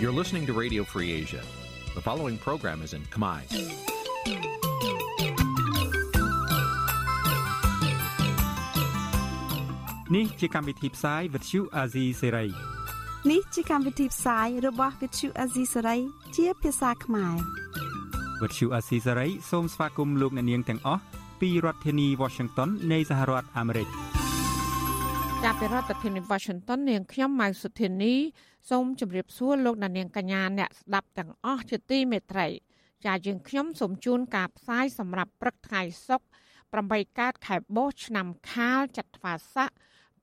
You're listening to Radio Free Asia. The following program is in Khmer. Nǐ chi càm bi tiệp xáy vệt chiu a zì sê ray នេះជាកម្មវិធីផ្សាយរបស់ Vithu Azisari ជាភាសាខ្មែរ វត្តឈូអាស៊ីសេរីសូមស្វាគមន៍លោកអ្នកនាងទាំងអស់ពីរដ្ឋធានី Washington នៃសហរដ្ឋអាមេរិក ចាប់ពីរដ្ឋធានី Washington នាងខ្ញុំម៉ៅសុធានី សូមជម្រាបសួរលោកអ្នកនាងកញ្ញាអ្នកស្ដាប់ទាំងអស់ជាទីមេត្រីចាយើងខ្ញុំសូមជូនការផ្សាយសម្រាប់ព្រឹកថ្ងៃសុក្រ8កើតខែបោះឆ្នាំខាលចត្វាស័ក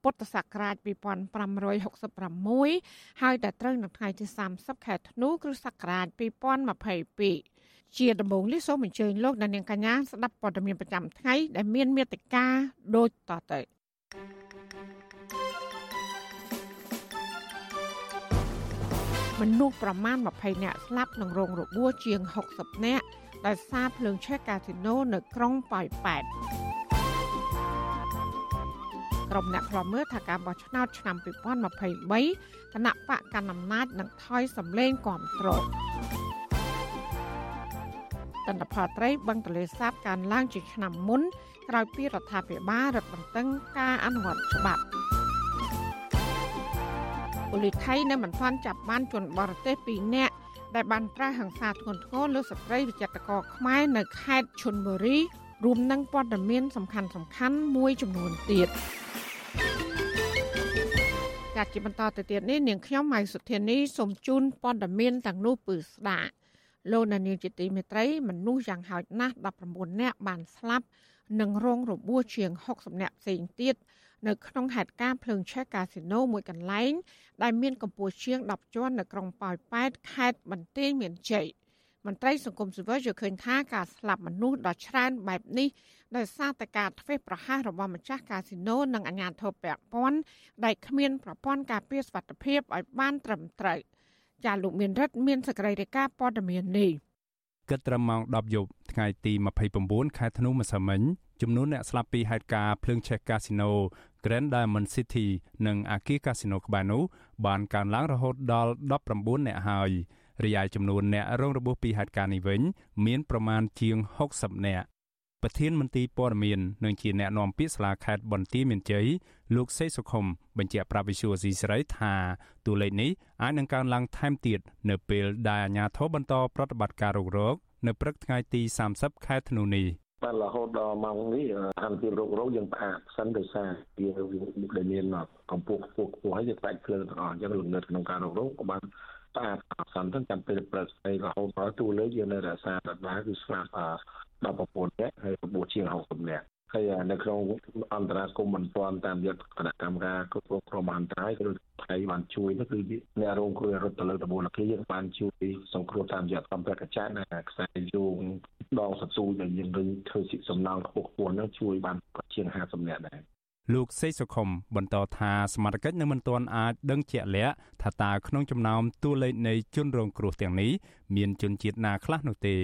ពុទ្ធសករាជ2566ហើយដល់ត្រូវនៅថ្ងៃទី30ខែធ្នូគ្រិស្តសករាជ2022ជាដំបូងនេះសូមអញ្ជើញលោកអ្នកនាងកញ្ញាស្ដាប់ព័ត៌មានប្រចាំថ្ងៃដែលមានមេត្តាដូចតទៅ មនុស្សប្រមាណ20នាក់ស្លាប់ក្នុងរោងរបួសជាង60នាក់ដោយសារភ្លើងឆេះកាស៊ីណូនៅក្រុងប៉ោយប៉ែតក្រុមអ្នកខ្លាំមើលថាការបោះឆ្នោតឆ្នាំ2023គណៈបកកណ្ដាលអំណាចនឹងថយសម្លេងគ្រប់គ្រងតន្តផលត្រីបឹងទលេសាបកើនឡើងជាឆ្នាំមុនក្រោយពីរដ្ឋាភិបាលរឹតបន្តឹងការអនុវត្តច្បាប់ ប៉ូលីសថៃនៅមិនទាន់ចាប់បានជនបរទេស2នាក់ដែលបានប្រើហិង្សាធ្ងន់ធ្ងរលើស្ត្រីវិចិត្រករខ្មែរនៅខេត្តឈុនបុរីរួមនឹងព័ត៌មានសំខាន់សំខាន់មួយចំនួនទៀតចាត់ជាបន្តទៅទៀតនេះនាងខ្ញុំម៉ៃសុធានីសូមជូនព័ត៌មានទាំងនោះពឺស្ដាប់លោកនានីជាទីមេត្រីមនុស្សយ៉ាងហោចណាស់19នាក់បានស្លាប់និងរងរបួសជាង60នាក់ផ្សេងទៀត នៅក្នុងហេតុការណ៍ភ្លើងឆេះកាស៊ីណូមួយកន្លែង ដែលមានកម្ពស់ជាង10ជាន់នៅក្រុងប៉ោយប៉ែតខេត្តបន្ទាយមានជ័យមន្ត្រីសង្គមស៊ីវិលយល់ឃើញថាការស្លាប់មនុស្សដ៏ច្រើនបែបនេះដោយសារតែការធ្វេសប្រហែសរបស់ម្ចាស់កាស៊ីណូនិងអាជ្ញាធរពាក់ព័ន្ធដែលគ្មានប្រព័ន្ធការពារសុវត្ថិភាពឲ្យបានត្រឹមត្រូវចាលោកមានរិទ្ធមានសេចក្តីរាយការណ៍ព័ត៌មាននេះគិតត្រឹមម៉ោង10យប់ថ្ងៃទី29ខែធ្នូម្សិលមិញចំនួនអ្នកស្លាប់ពីហេតុការណ៍ភ្លើងឆេះកាស៊ីណូ Grand Diamond City និងអាគារកាស៊ីណូក្បែរនោះបានកើនឡើងរហូតដល់19អ្នកហើយរីឯចំនួនអ្នករងរបួសពីហេតុការណ៍នេះវិញមានប្រមាណជាង60អ្នកប្រធានមន្ទីរព័ត៌មាននិងជាអ្នកណែនាំពាក្យសាលាខេត្តបន្ទាយមានជ័យលោកសេសុខុមបញ្ជាក់ប្រាប់វិសុយស៊ីស្រីថាតួលេខនេះអាចនឹងកើនឡើងថែមទៀតនៅពេលដែលអាជ្ញាធរបន្តប្រតិបត្តិការរុករកនៅព្រឹកថ្ងៃទី30ខែធ្នូនេះ បានរហូតដល់ម៉ោងនេះស្ថានភាពរោគរោគយើងផ្អាកសិនដោយសារវាដែលមានកម្ពស់ខ្ពស់ខ្ពស់ហើយយើងខ្លាចភ្លើងទាំងអស់អញ្ចឹងលំនិតក្នុងការរោគរោគក៏បានស្អាតអសន្នទៅចាំពេលព្រឹកស្អីរហូតដល់ទូលើយើងនៅរក្សាដដែលគឺស្លាប់19នាក់ហើយរបួសជាង60នាក់ ហើយនៅក្នុងអន្តរាគមមិនទាន់តាមយត្តគណៈកម្មការគ្រប់គ្រងគ្រោះមហន្តរាយគឺថៃបានជួយនោះគឺអ្នករងគ្រោះរត់ទៅលើដំបូលគេយើងបានជួយសង្គ្រោះតាមយត្តកម្មប្រកចាណាខ្សែយោងដងសស៊ូដែលយើងនឹងធ្វើសិសំណងខ្ពស់ខ្ពស់នោះជួយបានជាង50នាក់ដែរលោកសេកសុខុមបន្តថាសមាជិកនឹងមិនទាន់អាចដឹងជាក់លាក់ថាតើក្នុងចំណោមតួលេខនៃជនរងគ្រោះទាំងនេះមានជនជាតិណាខ្លះនោះទេ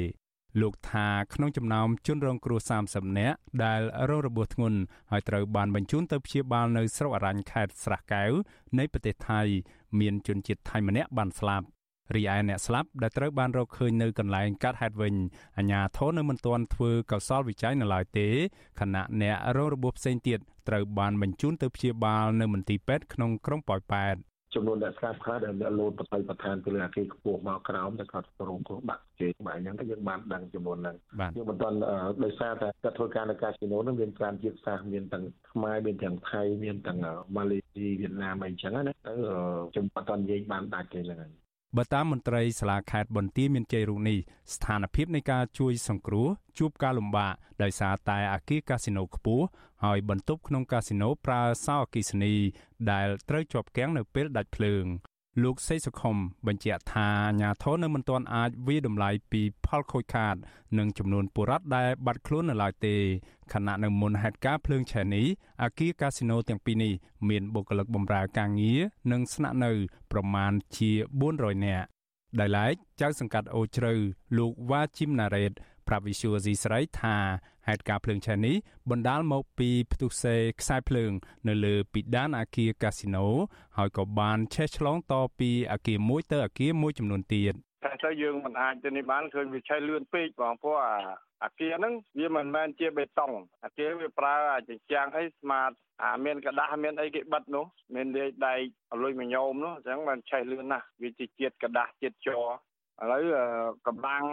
លោកថាក្នុងចំណោមជនរងគ្រោះ30នាក់ដែលរងរបួសធ្ងន់ហើយត្រូវបានបញ្ជូនទៅព្យាបាលនៅស្រុកអរញ្ញខេត្តស្រះកែវនៃប្រទេសថៃមានជនជាតិថៃម្នាក់បានស្លាប់រីឯអ្នកស្លាប់ដែលត្រូវបានរកឃើញនៅកន្លែងកាត់ហេតុវិញអាជ្ញាធរនៅមិនទាន់ធ្វើកោសលវិច័យនៅឡើយទេខណៈអ្នករងរបួសផ្សេងទៀតត្រូវបានបញ្ជូនទៅព្យាបាលនៅមន្ទីរពេទ្យក្នុងក្រុងប៉ោយប៉ែត ចំនួនអ្នកស្លាប់ខ្លះដែលអ្នកលោតបតីបន្ថែមពីលើអាគារខ្ពស់មកក្រោមតែគាត់រងគ្រោះបាក់ជើងបែបហ្នឹងក៏យើងបានដឹងចំនួនហ្នឹងយើងមិនទាន់ដោយសារតែគាត់ធ្វើការនៅកាស៊ីណូហ្នឹងមានច្រើនជាតិសាសន៍មានទាំងខ្មែរមានទាំងថៃមានទាំងម៉ាឡេស៊ីវៀតណាមអីចឹងណាទៅខ្ញុំអត់ទាន់និយាយបានដាច់ទេហ្នឹង បើតាមមន្ត្រីសាលាខេត្តបន្ទាយមានជ័យរូបនេះស្ថានភាពនៃការជួយសង្គ្រោះជួបការលំបាកដោយសារតែអាគារកាស៊ីណូខ្ពស់ហើយបន្ទប់ក្នុងកាស៊ីណូប្រើសោអគិសនីដែលត្រូវជាប់គាំងនៅពេលដាច់ភ្លើង លោកសេសុខុមបញ្ជាក់ថាអាញាធរនៅមិនទាន់អាចវិតម្លៃពីផលខូចខាត និងចំនួនបុរដ្ឋដែលបាត់ខ្លួននៅឡើយទេខណៈនៅមុនហេតុការណ៍ភ្លើងឆេះនេះអាគារកាស៊ីណូទាំងពីរនេះមានបុគ្គលិកបម្រើការងារនិងស្នាក់នៅប្រមាណជា400នាក់ដោយឡែកចៅសង្កាត់អូជ្រៅលោកវ៉ាជីមណារ៉េតប្រាប់វិសុយស៊ីស្រីថា ហេតុការណ៍ភ្លើងឆេះនេះបណ្ដាលមកពីផ្ទុះសេខ្សែភ្លើង នៅលើពីដានអាគារកាស៊ីណូហើយក៏បានឆេះឆ្លងតពីអាគារមួយទៅអាគារមួយចំនួនទៀតតែទៅយើងមិនអាចទៅនេះបានឃើញវាឆេះលឿនពេកបងព្រោះអាអាគារហ្នឹងវាមិនមែនជាបេតុងអាគារវាប្រើអាជញ្ជាំងអីស្មាតអាមានកដាស់មានអីគេបិទនោះមានលាយដែកអលុយមញោមនោះអញ្ចឹងបានឆេះលឿនណាស់វាជាជាតិកដាស់ជាតិជ័រ ឥឡូវកម្លាំង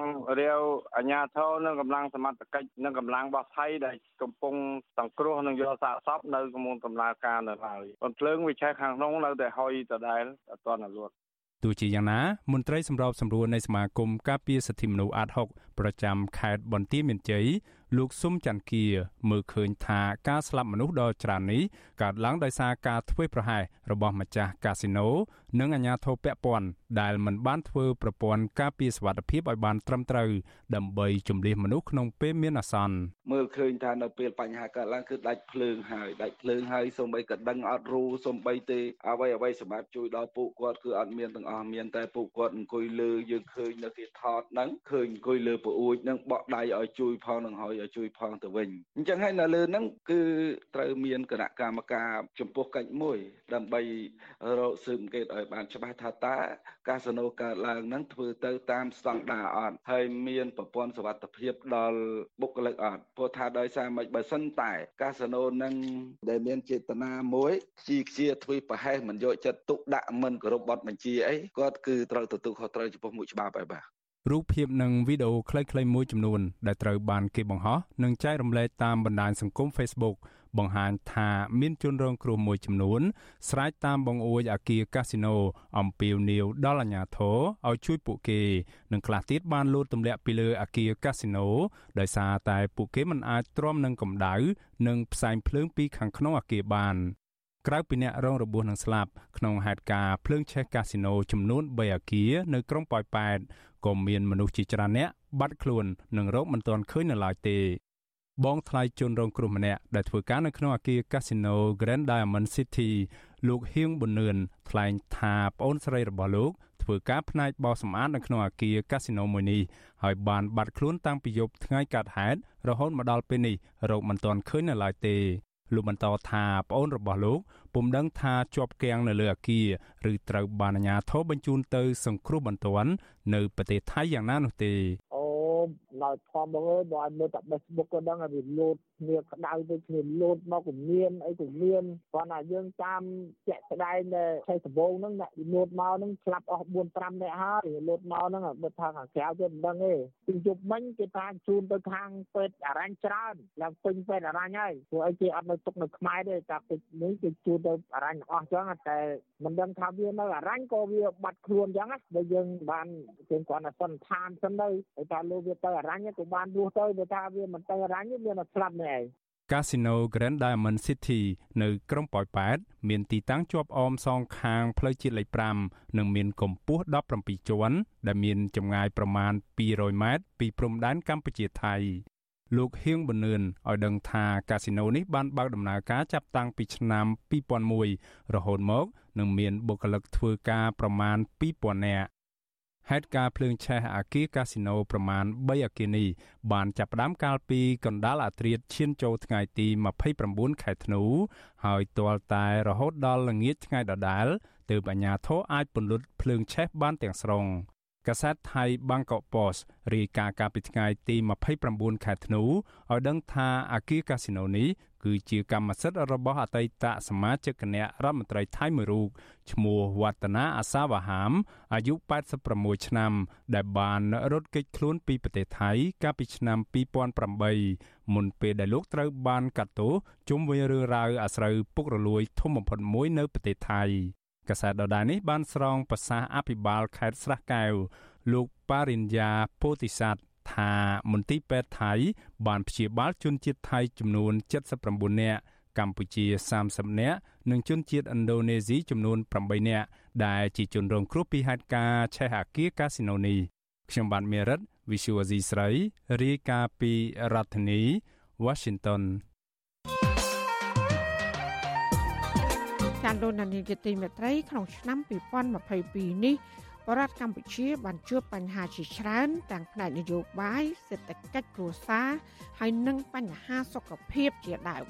រាវអាញាធរនិងកម្លាំងសមត្ថកិច្ចនិងកម្លាំងបោះថៃដែលកំពុងសង្គ្រោះនិងយកសាកសពនៅកំពុងដំណើរការនៅឡើយបន្ភ្លើងវាឆេះខាងក្នុងនៅតែហុយដដែលអត់ទាន់លួតទោះជាយ៉ាងណាមន្ត្រីសម្របសម្រួលនៃសមាគមការពារសិទ្ធិមនុស្សអាត6ប្រចាំខេត្តបន្ទាយមានជ័យ លោកស៊ុំច័ន្ទគាមើលឃើញថាការស្លាប់មនុស្សដ៏ច្រើននេះកើតឡើងដោយសារការធ្វេសប្រហែសរបស់ម្ចាស់កាស៊ីណូនិងអាជ្ញាធរពាក់ព័ន្ធដែលមិនបានធ្វើប្រព័ន្ធការពារសុវត្ថិភាពឲ្យបានត្រឹមត្រូវដើម្បីជំនះមនុស្សក្នុងពេលមានអាសន្នមើលឃើញថានៅពេលបញ្ហាកើតឡើងគឺដាច់ភ្លើងហើយដាច់ភ្លើងហើយសូម្បីក៏ដឹងអត់រូសូម្បីទេអ្វីអ្វីសម្រាប់ជួយដល់ពួកគាត់គឺអត់មានទាំងអស់មានតែពួកគាត់អង្គុយលើយើងឃើញនៅគេថតហ្នឹងឃើញអង្គុយលើពអួចហ្នឹងបក់ដៃឲ្យជួយផងនឹងហើយឲ្យជួយផងទៅវិញអញ្ចឹងហើយនៅលើហ្នឹងគឺត្រូវមានគណៈកម្មការចំពោះកិច្ចមួយ ដើម្បីរកស៊ើបអង្កេតឲ្យបានច្បាស់ថាតើកាស៊ីណូកើតឡើងហ្នឹងធ្វើទៅតាមស្តង់ដារអត់ហើយមានប្រព័ន្ធសុវត្ថិភាពដល់បុគ្គលិកអត់ព្រោះថាដោយសារមិនបើសិនតែ កាស៊ីណូនឹងដែលមានចេតនាមួយខ្ជិលខ្ជាធ្វើប្រហែសមិនយកចិត្តទុកដាក់មិនគោរពបទបញ្ជាអីគាត់គឺត្រូវទទួលខុសត្រូវចំពោះមុខច្បាប់ហើយបាទ រូបភាពនិងវីដេអូខ្លីៗមួយចំនួនដែលត្រូវបានគេបង្ហោះនិងចែករំលែកតាមបណ្ដាញសង្គម Facebook បង្ហាញថាមានជនរងគ្រោះមួយចំនួនស្រែកតាមបង្អួចអាគារកាស៊ីណូអំពាវនាវដល់អាជ្ញាធរឲ្យជួយពួកគេនិងខ្លះទៀតបានលោតទម្លាក់ពីលើអាគារកាស៊ីណូដោយសារតែពួកគេមិនអាចទ្រាំនឹងកម្ដៅនិងផ្សែងភ្លើងពីខាងក្នុងអាគារបានក្រៅពីអ្នករងរបួសនិងស្លាប់ក្នុងហេតុការណ៍ភ្លើងឆេះកាស៊ីណូចំនួន3អគារនៅក្រុងប៉ោយប៉ែត ក៏មានមនុស្សជាច្រើនអ្នកបាត់ខ្លួននិងរោគមិនទាន់ឃើញនៅឡើយទេបងថ្លៃជនរងគ្រោះម្នាក់ដែលធ្វើការនៅក្នុងអគារ Casino Grand Diamond City លោកហៀងប៊ុននឿនថ្លែងថាប្អូនស្រីរបស់លោកធ្វើការផ្នែកបោសសម្អាតនៅក្នុងអគារ Casino មួយនេះហើយបានបាត់ខ្លួនតាំងពីយប់ថ្ងៃកើតហេតុរហូតមកដល់ពេលនេះរោគមិនទាន់ឃើញនៅឡើយទេ លោកបន្តថាប្អូនរបស់លោកពុំដឹងថាជាប់គាំងនៅលើអគារឬត្រូវបានអាជ្ញាធរបញ្ជូនទៅ សង្គ្រោះបន្ទាន់នៅប្រទេសថៃយ៉ាងណានោះទេដោយធំបងអើយបើឲ្យមើលតែ Facebook ក៏ដឹងឲ្យវាលោត គ្នាក្តៅទៅគ្នាលោតមកក៏មានអីក៏មានគាត់ថាយើងតាមជាក់ស្ដែងដែលឆៃដំបងហ្នឹងអ្នកលោតមកហ្នឹងស្លាប់អស់4 5នាក់ហើយលោតមកហ្នឹងបើថាខាងក្រៅទៅមិនដឹងទេពីយប់មិញគេថាជូនទៅខាងពេទ្យអរញ្ញច្រើនឡើងពេញពេទ្យអរញ្ញហើយព្រោះអីគេអត់នៅទុកនៅខ្មែរទេតែពេទ្យនេះគេជូនទៅអរញ្ញអស់ចឹងតែមិនដឹងថាវានៅអរញ្ញក៏វាបាត់ខ្លួនចឹងណាបើយើងបានគេគាត់ថាសន្និដ្ឋានសិនទៅតែលោកវាទៅអរញ្ញក៏បានរស់ទៅបើថាវាមិនទៅអរញ្ញមានតែស្លាប់នេះឯង Casino Grand Diamond City នៅក្រុងប៉ោយប៉ែតមានទីតាំងជាប់អមសងខាងផ្លូវជាតិលេខ5និងមានកម្ពស់17ជាន់ដែលមានចម្ងាយប្រមាណ200ម៉ែត្រពីព្រំដែនកម្ពុជាថៃលោកហៀងប៊ុននឿនឲ្យដឹងថាកាស៊ីណូនេះបានបើកដំណើរការចាប់តាំងពីឆ្នាំ2001រហូតមកនឹងមានបុគ្គលិកធ្វើការប្រមាណ2000នាក់ ហេតុការភ្លើងឆេះអាគារកាស៊ីណូប្រមាណ3អគារនេះបានចាប់ផ្ដើមកាលពីកណ្ដាលអាធ្រាត្រឈានចូលថ្ងៃទី29ខែធ្នូ ហើយទាល់តែរហូតដល់ល្ងាចថ្ងៃដដែលទើបអាជ្ញាធរអាចពន្លត់ភ្លើងឆេះបានទាំងស្រុងកាសែតថៃ Bangkok Post រាយការណ៍កាលពីថ្ងៃទី29ខែធ្នូឲ្យដឹងថាអាគារកាស៊ីណូនេះ គឺជាកម្មសិទ្ធិរបស់អតីតសមាជិកគណៈរដ្ឋមន្ត្រីថៃមួយរូបឈ្មោះវឌ្ឍនាអាសាវហាមអាយុ86ឆ្នាំ ដែលបានរត់គេចខ្លួនពីប្រទេសថៃ កាលពីឆ្នាំ2008មុនពេលដែលលោកត្រូវបានកាត់ទោសជុំវិញរឿងរ៉ាវអាស្រូវពុករលួយធំបំផុតមួយនៅប្រទេសថៃកាសែតដដែលនេះបានស្រង់ប្រសាសន៍អភិបាលខេត្តស្រះកែវលោកប៉ារិញ្ញាពោធិស័ព្ទ ថាមន្ទីរពេទ្យថៃបានព្យាបាលជនជាតិថៃចំនួន79នាក់កម្ពុជា30នាក់និងជនជាតិឥណ្ឌូនេស៊ីចំនួន8នាក់ដែលជាជនរងគ្រោះពីហេតុការណ៍ឆេះអាគារកាស៊ីណូនេះខ្ញុំបាទមេរិត Visual Asia ស្រីរាយការណ៍ពីរដ្ឋធានី Washington ចាលោកនានីជាទីមេត្រីក្នុងឆ្នាំ2022នេះប រដ្ឋកម្ពុជាបានជួបបញ្ហាជាច្រើនទាំងផ្នែកនយោបាយសេដ្ឋកិច្ចគ្រួសារហើយនិងបញ្ហាសុខភាពជាដើម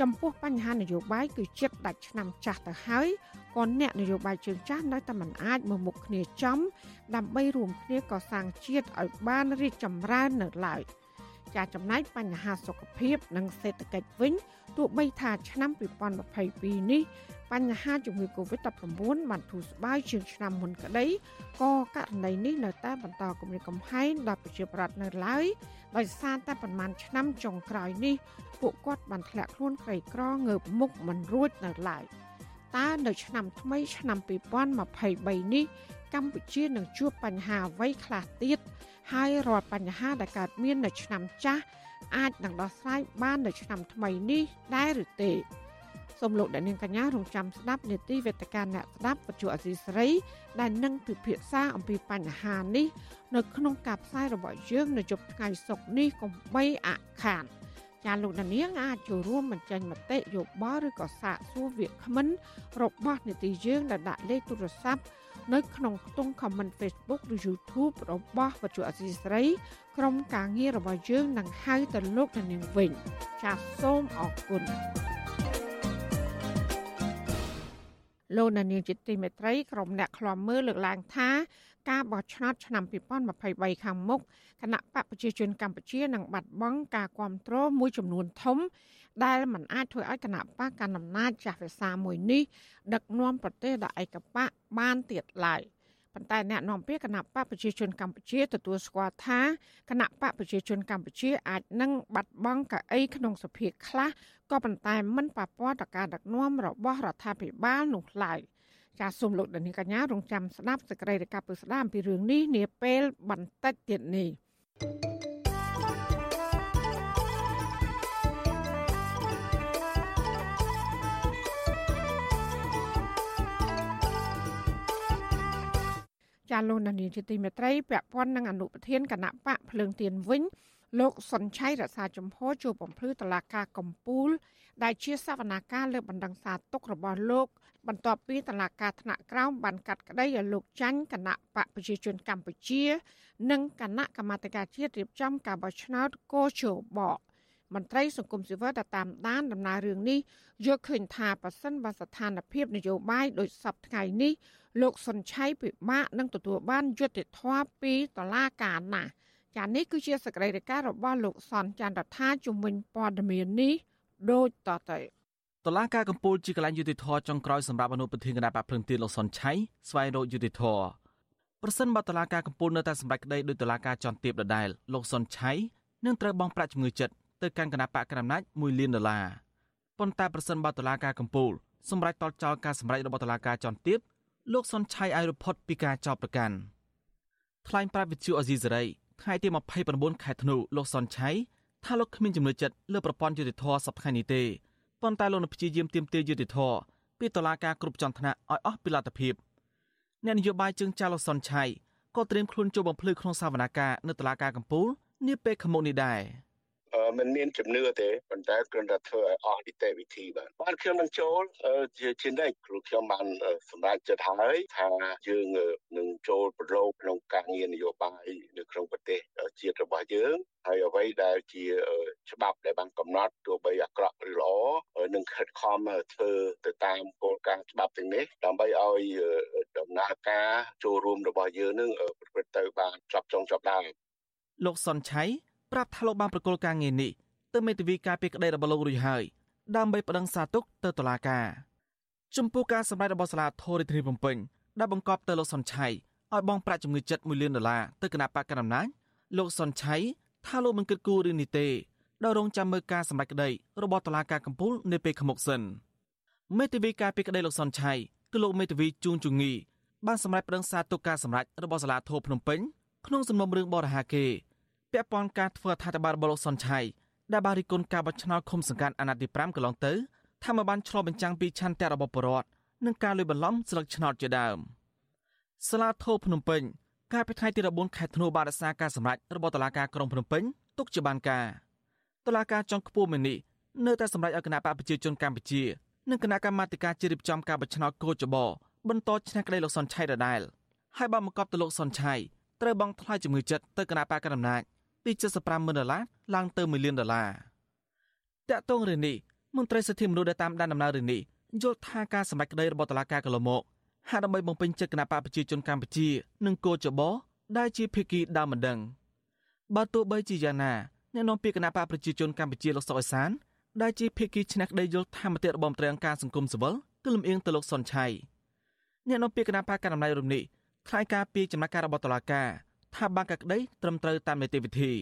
ចំពោះបញ្ហានយោបាយគឺចិត្តដាច់ឆ្នាំចាស់ទៅហើយក៏អ្នកនយោបាយជើងចាស់នៅតែមិនអាចមកមុខគ្នាចំ ដើម្បីរួមគ្នាកសាងជាតិឲ្យបានរីកចម្រើននៅឡើយចាចំណែកបញ្ហាសុខភាព និងសេដ្ឋកិច្ចវិញទោះបីថាឆ្នាំ2022នេះ បញ្ហាជំងឺ Covid-19 បានធូរស្បើយជាងឆ្នាំមុនក្តីក៏ករណីនេះនៅតែបន្តគំរាមកំហែងដល់ប្រជាប្រដ្ឋនៅឡើយដោយសារតែប្រមាណឆ្នាំចុងក្រោយនេះពួកគាត់បានធ្លាក់ខ្លួនក្រីក្រងើបមុខមិនរួចនៅឡើយតើនៅឆ្នាំថ្មីឆ្នាំ2023នេះកម្ពុជានឹងជួបបញ្ហាអ្វីខ្លះទៀតហើយរាល់បញ្ហាដែលកើតមាននៅឆ្នាំចាស់អាចនឹងដោះស្រាយបាននៅឆ្នាំថ្មីនេះដែរឬទេ សូមលោកអ្នកនាងកញ្ញារងចាំស្ដាប់នេតិវេទិកាអ្នកស្ដាប់បច្ចុប្បន្នអសីសេរី ដែលនឹងពិភាក្សាអំពីបញ្ហានេះនៅក្នុងការផ្សាយរបស់យើងនៅយប់ថ្ងៃសុក្រនេះកុំបីអខានចាលោកអ្នកនាងអាចចូលរួមបញ្ចេញមតិយោបល់ឬក៏សាកសួរវាគ្មិនរបស់នេតិយើងដែលដាក់លេខទូរស័ព្ទនៅក្នុងខ្ទង់ comment Facebook ឬ YouTube របស់វិទ្យុអសីស្រី ក្រុមការងាររបស់យើងនឹងហៅទៅលោកអ្នកនាងវិញចាសសូមអរគុណ លោកនានីជាទីមេត្រីក្រុមអ្នកខ្លាំមើលលើកឡើងថាការបោះឆ្នោតឆ្នាំ2023ខាងមុខគណៈបកប្រជាជនកម្ពុជានឹងបាត់បង់ការគ្រប់គ្រងមួយចំនួនធំ ដែលมันអាចធ្វើឲ្យគណៈបកកណ្ដាលអំណាចចាស់ភាសាមួយនេះដឹកនាំប្រទេសដល់ឯកបកបានទៀតឡើយ ប៉ុន្តែអ្នកនាំពាក្យគណៈបកប្រជាជនកម្ពុជាទទួលស្គាល់ថាគណៈបកប្រជាជនកម្ពុជាអាចនឹងបាត់បង់កៅអីក្នុងសភាខ្លះក៏ប៉ុន្តែមិនប៉ះពាល់ដល់ការដឹកនាំរបស់រដ្ឋាភិបាលនោះឡើយចាសសូមលោកដានីកញ្ញារងចាំស្ដាប់សេចក្តីរាយការណ៍ពិស្ដារអំពីរឿងនេះនាពេលបន្តិចទៀតនេះ ចាលោកនានីជាទីមេត្រីពាក់ព័ន្ធនឹងអនុប្រធានគណៈបកភ្លើងទៀនវិញលោកសុនឆៃរក្សាចំហជួបបំភ្លឺតឡាការកំពូល ដែលជាសវនាការលើបណ្ដឹងសារទុករបស់លោក បន្ទាប់ពីតឡាការថ្នាក់ក្រោមបានកាត់ក្តីឲ្យលោកចាញ់គណៈបកប្រជាជនកម្ពុជា និងគណៈកម្មាធិការជាតិរៀបចំការបោះឆ្នោតកោជបមន្ត្រីសង្គមស៊ីវិលដែលតាមដានដំណើររឿងនេះយកឃើញថាប៉ះសិនបើស្ថានភាពនយោបាយដោយសពថ្ងៃនេះ លោកសុនឆៃពិបាកនឹងទទួលបានយុត្តិធម៌ពីតឡាការណាស់ចានេះគឺជាសកម្មភាពរបស់លោកសនចន្ទរដ្ឋាជំនាញព័ត៌មាននេះដូចតទៅតឡាការកម្ពុជាជាកន្លែងយុតិធធចុងក្រោយសម្រាប់អនុប្រធានគណៈបកភ្លឹងទៀនលោកសុនឆៃស្វែងរកយុតិធធប្រសិនបើតឡាការកម្ពុជានៅតែសម្រេចក្តីដោយតឡាការចន្ទទៀបដដែលលោកសុនឆៃនឹងត្រូវបង់ប្រាក់ជំងឺចិត្តទៅកាន់គណៈបកកណ្ដាលអំណាច1លានដុល្លារប៉ុន្តែប្រសិនបើតឡាការកម្ពុជាសម្រេចតល់ចោលការសម្រេចរបស់តឡាការចន្ទទៀប លោកសុនឆៃឲ្យរផុតពីការចោទប្រកាន់ថ្លែងប្រាប់វិទ្យុអេស៊ីសេរីថ្ងៃទី29ខែធ្នូលោកសុនឆៃថាលោកគ្មានជំនឿចិត្តលើប្រព័ន្ធយុតិធធសប្តាហ៍នេះទេប៉ុន្តែលោកនឹងព្យាយាមទាមទារយុតិធធពីតុលាការគ្រប់ជាន់ថ្នាក់ឲ្យអស់ពីលទ្ធភាពអ្នកនយោបាយជើងចាស់លោកសុនឆៃក៏ត្រៀមខ្លួនចូលបំភ្លឺក្នុងសវនកម្មនៅតុលាការកំពូលនាពេលខាងមុខនេះដែរ មិនមានជំនឿទេប៉ុន្តែគ្រាន់តែធ្វើឲ្យអស់នីតិវិធីបាទបានខ្ញុំនឹងចូលជាជានិច្ចគ្រូខ្ញុំបានសម្រេចចិត្តហើយថាយើងនឹងចូលប្រឡូកក្នុងការងារនយោបាយនៅក្នុងប្រទេសជាតិរបស់យើងហើយអ្វីដែលជាច្បាប់ដែលបានកំណត់ទោះបីអាក្រក់ឬល្អនឹងខិតខំធ្វើទៅតាមគោលការណ៍ច្បាប់ទាំងនេះដើម្បីឲ្យដំណើរការចូលរួមរបស់យើងនឹងប្រព្រឹត្តទៅបានចប់ចុងចប់ដើមលោកសុនឆៃ ប្រាប់ថាលោកបានប្រកល់ការងារនេះទៅមេធាវីការពីក្តីរបស់លោករួចហើយដើម្បីប្តឹងសារទុកទៅតុលាការចំពោះការសម្ដែងរបស់សាលាធររាជធានីភ្នំពេញដែលបង្កប់ទៅលោកសុនឆៃឲ្យបង់ប្រាក់ជំងឺចិត្ត1លានដុល្លារទៅគណៈបកកណ្ដាលអំណាចលោកសុនឆៃថាលោកមិនគិតគូររឿងនេះទេដោយរងចាំមើលការសម្ដែងក្តីរបស់តុលាការកំពូលនៅពេលខាងមុខសិនមេធាវីការពីក្តីលោកសុនឆៃគឺលោកមេធាវីជួងជងីបានសម្រេចប្តឹងសារទុកការសម្រេចរបស់សាលាធរភ្នំពេញក្នុងសំណុំរឿងបរិហាគេ ពាក់ព័ន្ធការធ្វើអត្ថាធិប្បាយរបស់លោកសុនឆៃដែលបានរិះគន់ការបោះឆ្នោតឃុំសង្កាត់អាណត្តិទី5កន្លងទៅថាមកបានឆ្លុះបញ្ចាំងពីឆន្ទៈរបស់ប្រជាពលរដ្ឋនិងការលួចបន្លំស្លឹកឆ្នោតជាដើមសាលាធរភ្នំពេញកាលពីថ្ងៃទី14ខែធ្នូបានរក្សាការសម្រេចរបស់តុលាការក្រុងភ្នំពេញទុកជាបានការតុលាការចុងខ្ពស់មួយនេះនៅតែសម្រេចឲ្យគណៈបកប្រជាជនកម្ពុជានិងគណៈកម្មាធិការជ្រៀបចំការបោះឆ្នោតកោចបបន្តឈ្នះក្តីលោកសុនឆៃដដែលហើយបានបង្កប់ទៅលោកសុនឆៃត្រូវបង់ថ្លៃជំងឺចិត្តទៅគណៈបកកណ្ដាលអំណាច ពី75ម៉ឺនដុល្លារឡើងទៅ1លានដុល្លារតាក់ទងរឿងនេះមន្ត្រីសិទ្ធិមនុស្សដែលតាមដានដំណើររឿងនេះយល់ថាការសម្ដែងក្តីរបស់តុលាការកន្លងមកហាក់ដើម្បីបំពេញចិត្តគណៈបកប្រជាជនកម្ពុជានិងគោចបដែលជាភាគីដើមមិនដឹងបើទោះបីជាយ៉ាងណាអ្នកនាំពាក្យគណៈបកប្រជាជនកម្ពុជាលោកសុកអេសានដែលជាភាគីឆ្នះក្តីយល់ថាមតិរបស់មន្ត្រីអង្គការសង្គមស៊ីវិលគឺលំអៀងទៅលោកសុនឆៃអ្នកនាំពាក្យគណៈបកកណ្ដាលអំណាចរំនេះថ្លែងការពីចំណាក់ការរបស់តុលាការ ថាបានកក្តីត្រឹមត្រូវតាមនីតិវិធី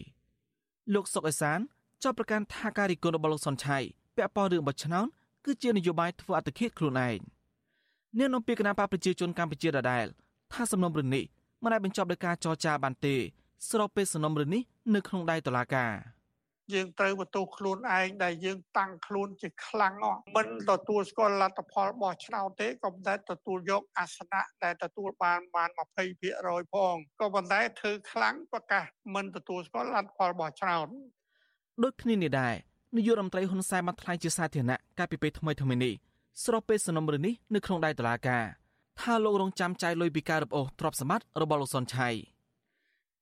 លោកសុកអេសានចោទប្រកាន់ថាការរីគុណរបស់លោកសុនឆៃពាក់ព័ន្ធរឿងបោះឆ្នោតគឺជានយោបាយធ្វើអត្តឃាតខ្លួនឯងអ្នកនាំពាក្យគណៈបកប្រជាជនកម្ពុជាដដែលថាសំណុំរឿងនេះមិនអាចបញ្ចប់ដោយការចរចាបានទេស្របពេលសំណុំរឿងនេះនៅក្នុងដៃតុលាការ យើងត្រូវបន្ទោសខ្លួនឯងដែលយើងតាំងខ្លួនជាខ្លាំងអស់មិនទទួលស្គាល់លទ្ធផលបោះឆ្នោតទេក៏ប៉ុន្តែទទួលយកអាសនៈដែលទទួលបានបាន20%ផងក៏ប៉ុន្តែធ្វើខ្លាំងប្រកាសមិនទទួលស្គាល់លទ្ធផលបោះឆ្នោតដូចគ្នានេះដែរនាយករដ្ឋមន្ត្រីហ៊ុនសែនបានថ្លែងជាសាធារណៈកាលពីពេលថ្មីថ្មីនេះស្របពេលសំណុំរឿងនេះនៅក្នុងដៃតុលាការថាលោករងចាំចាយលុយពីការរឹបអូសទ្រព្យសម្បត្តិរបស់លោកសុនឆៃ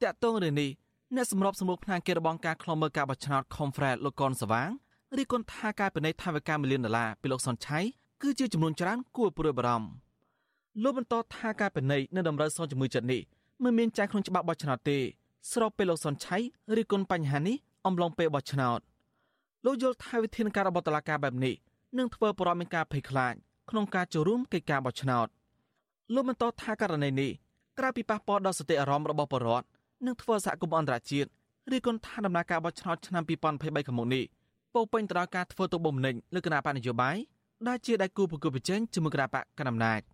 តាក់ទងរឿងនេះ អ្នកសម្របសម្រួលផ្នែកគេរបស់ការខ្លំមើលការបោះឆ្នោត Confred លោកកនសវាងរីគុណថាការពិន័យថវិកា1លានដុល្លារពីលោកសុនឆៃគឺជាចំនួនច្រើនគួរព្រួយបារម្ភលោកបន្តថាការពិន័យនៅតម្រូវសងជំងឺចិត្តនេះមិនមានចែងក្នុងច្បាប់បោះឆ្នោតទេ ស្របពេលលោកសុនឆៃរីគុណបញ្ហានេះអំឡុងពេលបោះឆ្នោតលោកយល់ថាវិធានការរបស់តុលាការបែបនេះនឹងធ្វើបរិមាណការភ័យខ្លាចក្នុងការចូលរួមកិច្ចការបោះឆ្នោតលោកបន្តថាករណីនេះក្រៅពីប៉ះពាល់ដល់សតិអារម្មណ៍របស់ប្រជាពលរដ្ឋ នឹងធ្វើសហគមន៍អន្តរជាតិឬគន់ថាដំណើរការបោះឆ្នោតឆ្នាំ2023ខាងមុខនេះពោពេញទៅដោយការធ្វើទុកបុកម្នេញលើគណៈបកនយោបាយដែលជាដៃគូប្រគល់ប្រជែងជាមួយគណៈបកកណ្ដាលអំណាច។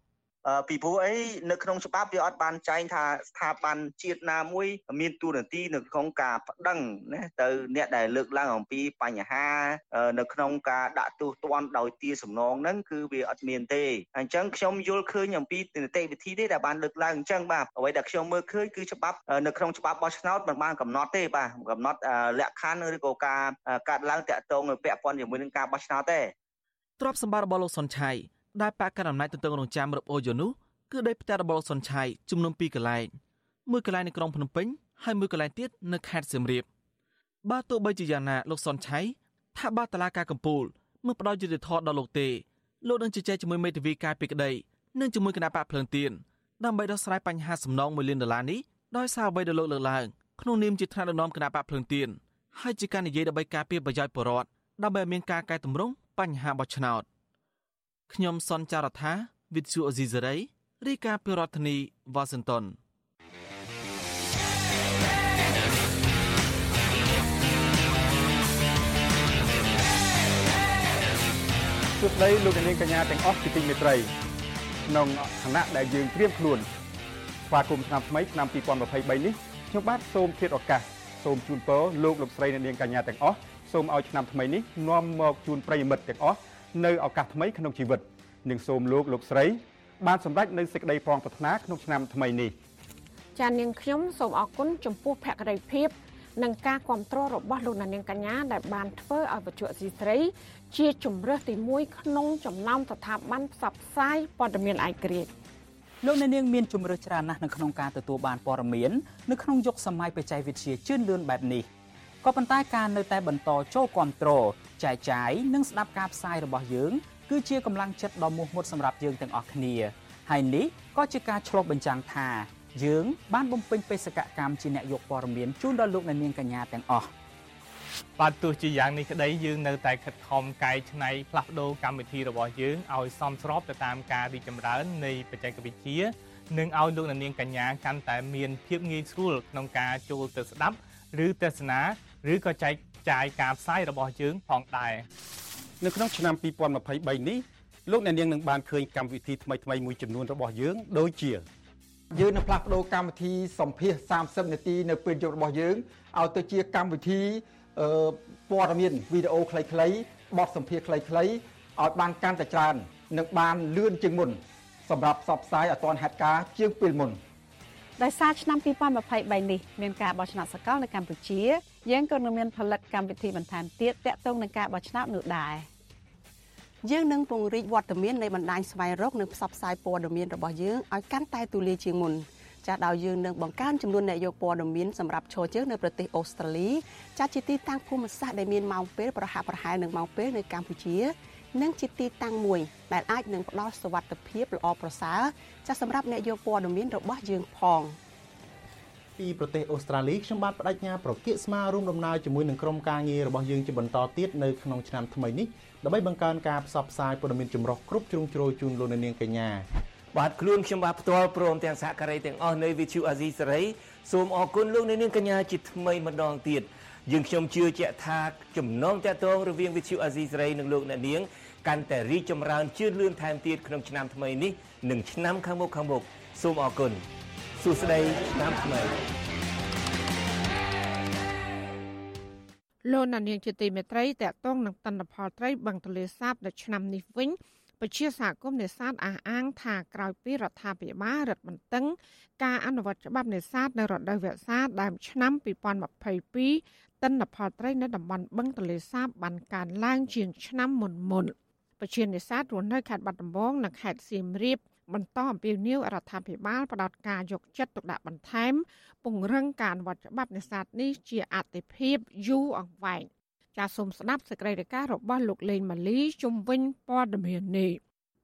ពីព្រោះអីនៅក្នុងច្បាប់វាអត់បានចែងថាស្ថាប័នជាតិណាមួយមានតួនាទីនៅក្នុងការប្តឹងណាទៅអ្នកដែលលើកឡើងអំពីបញ្ហា នៅក្នុងការដាក់ទោសទណ្ឌដោយទាសំណងហ្នឹងគឺវាអត់មានទេអញ្ចឹងខ្ញុំយល់ឃើញអំពីនីតិវិធីទេដែលបានលើកឡើងអញ្ចឹងបាទអ្វីដែលខ្ញុំមើលឃើញគឺច្បាប់នៅក្នុងច្បាប់បោះឆ្នោតមិនបានកំណត់ទេបាទកំណត់លក្ខខណ្ឌឬក៏ការកាត់ឡើងតាក់ទងពាក់ព័ន្ធជាមួយនឹងការបោះឆ្នោតទេទ្រព្យសម្បត្តិរបស់លោកសុនឆៃ ដែលបកកណ្ដាលអំណាចទន្ទឹងរង់ចាំរឹបអូយនោះគឺដីផ្ទះរបស់សុនឆៃចំនួន2កន្លែងមួយកន្លែងនៅក្រុងភ្នំពេញហើយមួយកន្លែងទៀតនៅខេត្តសៀមរាបបើទោះបីជាយ៉ាងណាលោកសុនឆៃថាបើតឡាការកម្ពុជាមិនផ្ដល់យុត្តិធម៌ដល់លោកទេលោកនឹងជជែកជាមួយមេធាវីការពីក្តីនិងជាមួយគណៈបកភ្លើងទៀនដើម្បីដោះស្រាយបញ្ហាសំណង1លានដុល្លារនេះដោយសារអ្វីដែលលោកលើកឡើងក្នុងនាមជាថ្នាក់ដឹកនាំគណៈបកភ្លើងទៀនហើយជាការនិយាយដើម្បីការពារប្រយោជន៍ប្រជាពលរដ្ឋដើម្បីឲ្យមានការកែតម្រង់បញ្ហាបោះឆ្នោត ខ្ញុំសនចាររថាវិទ្យុអេស៊ីសេរីរាយការណ៍ពីរដ្ឋធានីវ៉ាស៊ីនតោនសួស្តីលោកនាងកញ្ញាទាំងអស់ជាទីមេត្រីក្នុងឋានៈដែលយើងត្រៀមខ្លួនស្វាគមន៍ឆ្នាំថ្មីឆ្នាំ2023នេះខ្ញុំបាទសូមធាតឱកាសសូមជូនពរលោកលោកស្រីអ្នកនាងកញ្ញាទាំងអស់សូមឲ្យឆ្នាំថ្មីនេះនាំមកជូនប្រិយមិត្តទាំងអស់ នៅឱកាសថ្មីក្នុងជីវិតនិងសូមលោកលោកស្រី បានសម្រេចនៅសេចក្តីប្រងប្រាថ្នាក្នុងឆ្នាំថ្មីនេះចា៎នាងខ្ញុំសូមអរគុណចំពោះភក្ដីភាពនិងការគ្រប់គ្រងរបស់លោកនាងកញ្ញាដែលបានធ្វើឲ្យបច្ចុប្បន្នស៊ីស្រី ជាជំរើសទី1ក្នុងចំណោមស្ថាប័នផ្សព្វផ្សាយព័ត៌មានឯករាជ្យលោកអ្នកនាងមានជំរើសច្រើនណាស់នៅក្នុងការទទួលបានព័ត៌មាននៅក្នុងយុគសម័យបច្ចេកវិទ្យាជឿនលឿនបែបនេះក៏ប៉ុន្តែការនៅតែបន្តចូលគ្រប់គ្រង ចែកចាយនិងស្ដាប់ការផ្សាយរបស់យើងគឺជាកម្លាំងចិត្តដ៏មោះមុតសម្រាប់យើងទាំងអស់គ្នាហើយនេះក៏ជាការឆ្លុះបញ្ចាំងថាយើងបានបំពេញបេសកកម្មជាអ្នកយកព័ត៌មានជូនដល់លោកអ្នកនាងកញ្ញាទាំងអស់បាទទោះជាយ៉ាងនេះក្តីយើងនៅតែខិតខំកែច្នៃផ្លាស់ប្ដូរកម្មវិធីរបស់យើងឲ្យសមស្របទៅតាមការរីកចម្រើននៃបច្ចេកវិទ្យានិងឲ្យលោកអ្នកនាងកញ្ញាកាន់តែមានភាពងាយស្រួលក្នុងការចូលទៅស្ដាប់ឬទស្សនាឬក៏ចែក ចាយការផ្សាយរបស់យើងផងដែរនៅក្នុងឆ្នាំ2023នេះលោកអ្នកនាងនឹងបានឃើញកម្មវិធីថ្មីៗមួយចំនួនរបស់យើងដូចជាយើងនឹងផ្លាស់ប្ដូរកម្មវិធីសម្ភាស30នាទីនៅពេលយប់របស់យើងឲ្យទៅជាកម្មវិធីព័ត៌មានវីដេអូខ្លីៗបទសម្ភាសខ្លីៗឲ្យបានកាន់តែច្រើននិងបានលឿនជាងមុនសម្រាប់ផ្សព្វផ្សាយឲ្យទាន់ហេតុការណ៍ជាងពេលមុនដោយសារឆ្នាំ2023នេះមានការបោះឆ្នោតសកលនៅកម្ពុជា យើងក៏នឹងមានផលិតកម្មវិធីបន្ថែមទៀតទាក់ទងនឹងការបោះឆ្នោតនោះដែរយើងនឹងពង្រីកវត្តមាននៃបណ្ដាញស្វែងរកនិងផ្សព្វផ្សាយព័ត៌មានរបស់យើងឲ្យកាន់តែទូលាយជាងមុនចាស់ដោយយើងនឹងបង្កើនចំនួនអ្នកយកព័ត៌មានសម្រាប់ឈរជើងនៅប្រទេសអូស្ត្រាលីចាស់ជាទីតាំងភូមិសាស្ត្រដែលមានម៉ោងពេលប្រហាក់ប្រហែលនឹងម៉ោងពេលនៅកម្ពុជានិងជាទីតាំងមួយដែលអាចនឹងផ្ដល់សុវត្ថិភាពល្អប្រសើរចាស់សម្រាប់អ្នកយកព័ត៌មានរបស់យើងផង ពីប្រទេសអូស្ត្រាលីខ្ញុំបាទបដិញ្ញាប្រកាសស្មាររួមដំណើរជាមួយនឹងក្រុមការងាររបស់យើងជាបន្តទៀតនៅក្នុងឆ្នាំថ្មីនេះដើម្បីបង្កើនការផ្សព្វផ្សាយព័ត៌មានចម្រុះគ្រប់ជ្រុងជ្រោយជូនលោកអ្នកនាងកញ្ញាបាទខ្លួនខ្ញុំបាទផ្ទាល់ព្រមទាំងសហការីទាំងអស់នៅ VTV Asia សេរីសូមអរគុណលោកអ្នកនាងកញ្ញាជាថ្មីម្ដងទៀតយើងខ្ញុំជឿជាក់ថាចំណងតាក់ទងរវាង VTV Asia សេរីនិងលោកអ្នកនាងកាន់តែរីកចម្រើនជឿនលឿនថែមទៀតក្នុងឆ្នាំថ្មីនេះនិងឆ្នាំខាងមុខខាងមុខសូមអរគុណ សួស្តីឆ្នាំថ្មីលោកនាងជាទីមេត្រីតកតងនឹងតន្តផលត្រីបឹងទលេសាបនៅឆ្នាំនេះវិញពជាសហគមន៍នេសាទអះអាងថាក្រោយពីរដ្ឋាភិបាលរដ្ឋបន្តឹងការអនុវត្តច្បាប់នេសាទនៅរដូវវស្សាដើមឆ្នាំ2022ទិន្នផលត្រីនៅតំបន់បឹងទលេសាបបានកើនឡើងជាងឆ្នាំមុនមុនពជានេសាទរស់នៅខេត្តបាត់ដំបងនិងខេត្តសៀមរាប បន្តអំពាវនាវរដ្ឋាភិបាលផ្តោតការយកចិត្តទុកដាក់បន្ថែម ពង្រឹងការអនុវត្តច្បាប់នេសាទនេះជាអតិភិបយូរអង្វែងចាសសូមស្ដាប់សេចក្តីរាយការណ៍របស់លោកលេងម៉ាលីជំវិញព័ត៌មាននេះ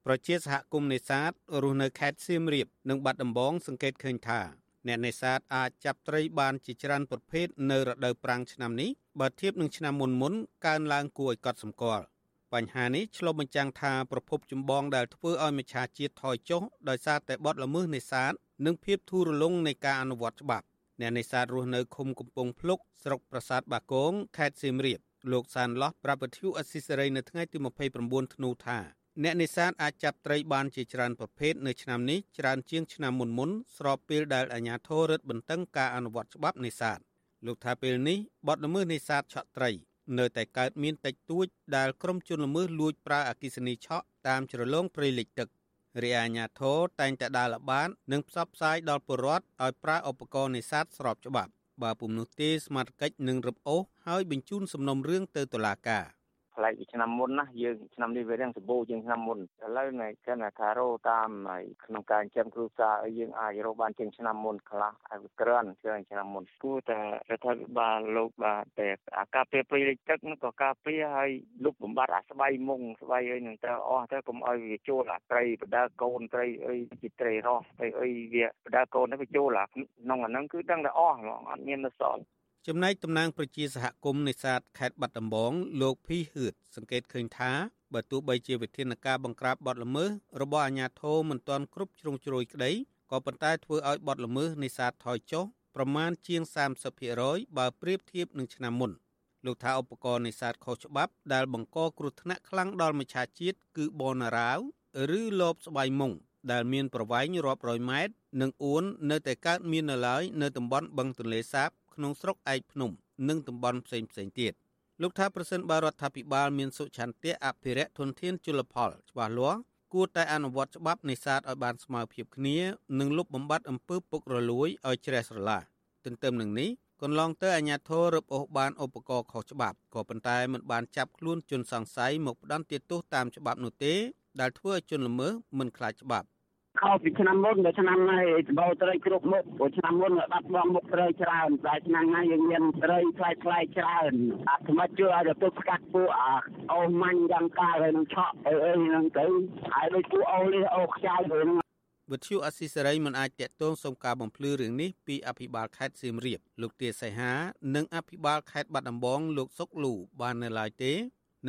ប្រជាសហគមន៍នេសាទរស់នៅខេត្តសៀមរាបនិងបាត់ដំបងសង្កេតឃើញថាអ្នកនេសាទអាចចាប់ត្រីបានជាច្រើនប្រភេទនៅរដូវប្រាំងឆ្នាំនេះបើធៀបនឹងឆ្នាំមុនមុនកើនឡើងគួរឲ្យកត់សម្គាល់ បញ្ហានេះឆ្លុះបញ្ចាំងថាប្រភពចម្បងដែលធ្វើឲ្យមច្ឆាជាតិថយចុះដោយសារតែបទល្មើសនេសាទនិងភាពធូររលុងនៃការអនុវត្តច្បាប់អ្នកនេសាទរស់នៅឃុំកំពង់ភ្លុកស្រុកប្រាសាទបាគងខេត្តសៀមរាបលោកសានឡោះប្រាប់វិទ្យុអស៊ីសេរីនៅថ្ងៃទី29ធ្នូថាអ្នកនេសាទអាចចាប់ត្រីបានជាច្រើនប្រភេទនៅឆ្នាំនេះច្រើនជាងឆ្នាំមុនមុនស្របពេលដែលអាជ្ញាធររឹតបន្តឹងការអនុវត្តច្បាប់នេសាទលោកថាពេលនេះបទល្មើសនេសាទឆក់ត្រី នៅតែកើតមានតិចតួចដែលក្រុមជនល្មើសលួចប្រើអគិសនីឆក់តាមជ្រលងព្រៃលិចទឹករាជអាជ្ញាធរតែងតែដើរល្បាតនិងផ្សព្វផ្សាយដល់ពលរដ្ឋឲ្យប្រើឧបករណ៍នេសាទស្របច្បាប់បើពុំនោះទេស្មារតីនឹងរឹបអូសហើយបញ្ជូនសំណុំរឿងទៅតុលាការ។ ប្លែកពីឆ្នាំមុនណាយើងឆ្នាំនេះវារៀងសម្បូរជាងឆ្នាំមុនឥឡូវនេះគេថារោតាមក្នុងការចិញ្ចឹមគ្រួសារឲ្យយើងអាចរកបានជាងឆ្នាំមុនខ្លះឲ្យក្រាន់ជាងឆ្នាំមុនគួរតែរដ្ឋាភិបាលលោកបាទតែអាការពារព្រៃលិចទឹកនោះក៏ការពារឲ្យលុបបំបត្តិអាស្បៃមុងស្បៃអីនឹងត្រូវអស់ទៅកុំឲ្យវាចូលអាត្រីបដាកូនត្រីអីជាត្រីរស់ត្រីអីវាបដាកូននេះវាចូលអាក្នុងអាហ្នឹងគឺដឹងតែអស់ហ្មងអត់មាននៅសល់ ចំណែកតំណាងប្រជាសហគមន៍នេសាទខេត្តបាត់ដំបងលោកភីហឿតសង្កេតឃើញថាបើទោះបីជាវិធានការបង្ក្រាបបទល្មើសរបស់អាជ្ញាធរមិនទាន់គ្រប់ជ្រុងជ្រោយក្តីក៏ប៉ុន្តែធ្វើឲ្យបទល្មើសនេសាទថយចុះប្រមាណជាង30%បើប្រៀបធៀបនឹងឆ្នាំមុនលោកថាឧបករណ៍នេសាទខុសច្បាប់ដែលបង្កគ្រោះថ្នាក់ខ្លាំងដល់មច្ឆាជាតិគឺបនរាវឬលបស្បៃមុងដែលមានប្រវែងរាប់រយម៉ែត្រនិងអួននៅតែកើតមាននៅឡើយនៅតំបន់បឹងទន្លេសាប ក្នុងស្រុកឯកភ្នំ និងតំបន់ផ្សេងផ្សេងទៀតលោកថាប្រសិនបើរដ្ឋាភិបាលមានសុឆន្ទៈអភិរក្សធនធានជលផលច្បាស់លាស់គួរតែអនុវត្តច្បាប់នេសាទឲ្យបានស្មើភាពគ្នានិងលុបបំបាត់អំពើពុករលួយឲ្យជ្រះស្រឡះទន្ទឹមនឹងនេះកន្លងទៅអាជ្ញាធររឹបអូសបានឧបករណ៍ខុសច្បាប់ក៏ប៉ុន្តែមិនបានចាប់ខ្លួនជនសង្ស័យមកផ្ដន្ទាទោសតាមច្បាប់នោះទេដែលធ្វើឲ្យជនល្មើសមិនខ្លាចច្បាប់ ខុសពីឆ្នាំមុនដល់ឆ្នាំនេះដបត្រីគ្រប់មុខព្រោះឆ្នាំមុនបាត់បង់មុខត្រីច្រើនតែឆ្នាំនេះយើងមានត្រីផ្លែផ្លែច្រើនអាថ្មិចជួយឲ្យទៅស្កាត់ពួកអាអូម៉ាញ់យ៉ាងកាហើយនឹងឆក់អីអីហ្នឹងទៅហើយដូចពួកអូលីអូខ្ចាយទៅហ្នឹងវិទ្យុអស៊ីសេរីមិនអាចតាក់ទងសុំការបំភ្លឺរឿងនេះពីអភិបាលខេត្តសៀមរាបលោកទាសីហានិងអភិបាលខេត្តបាត់ដំបងលោកសុកលូបាននៅឡើយទេ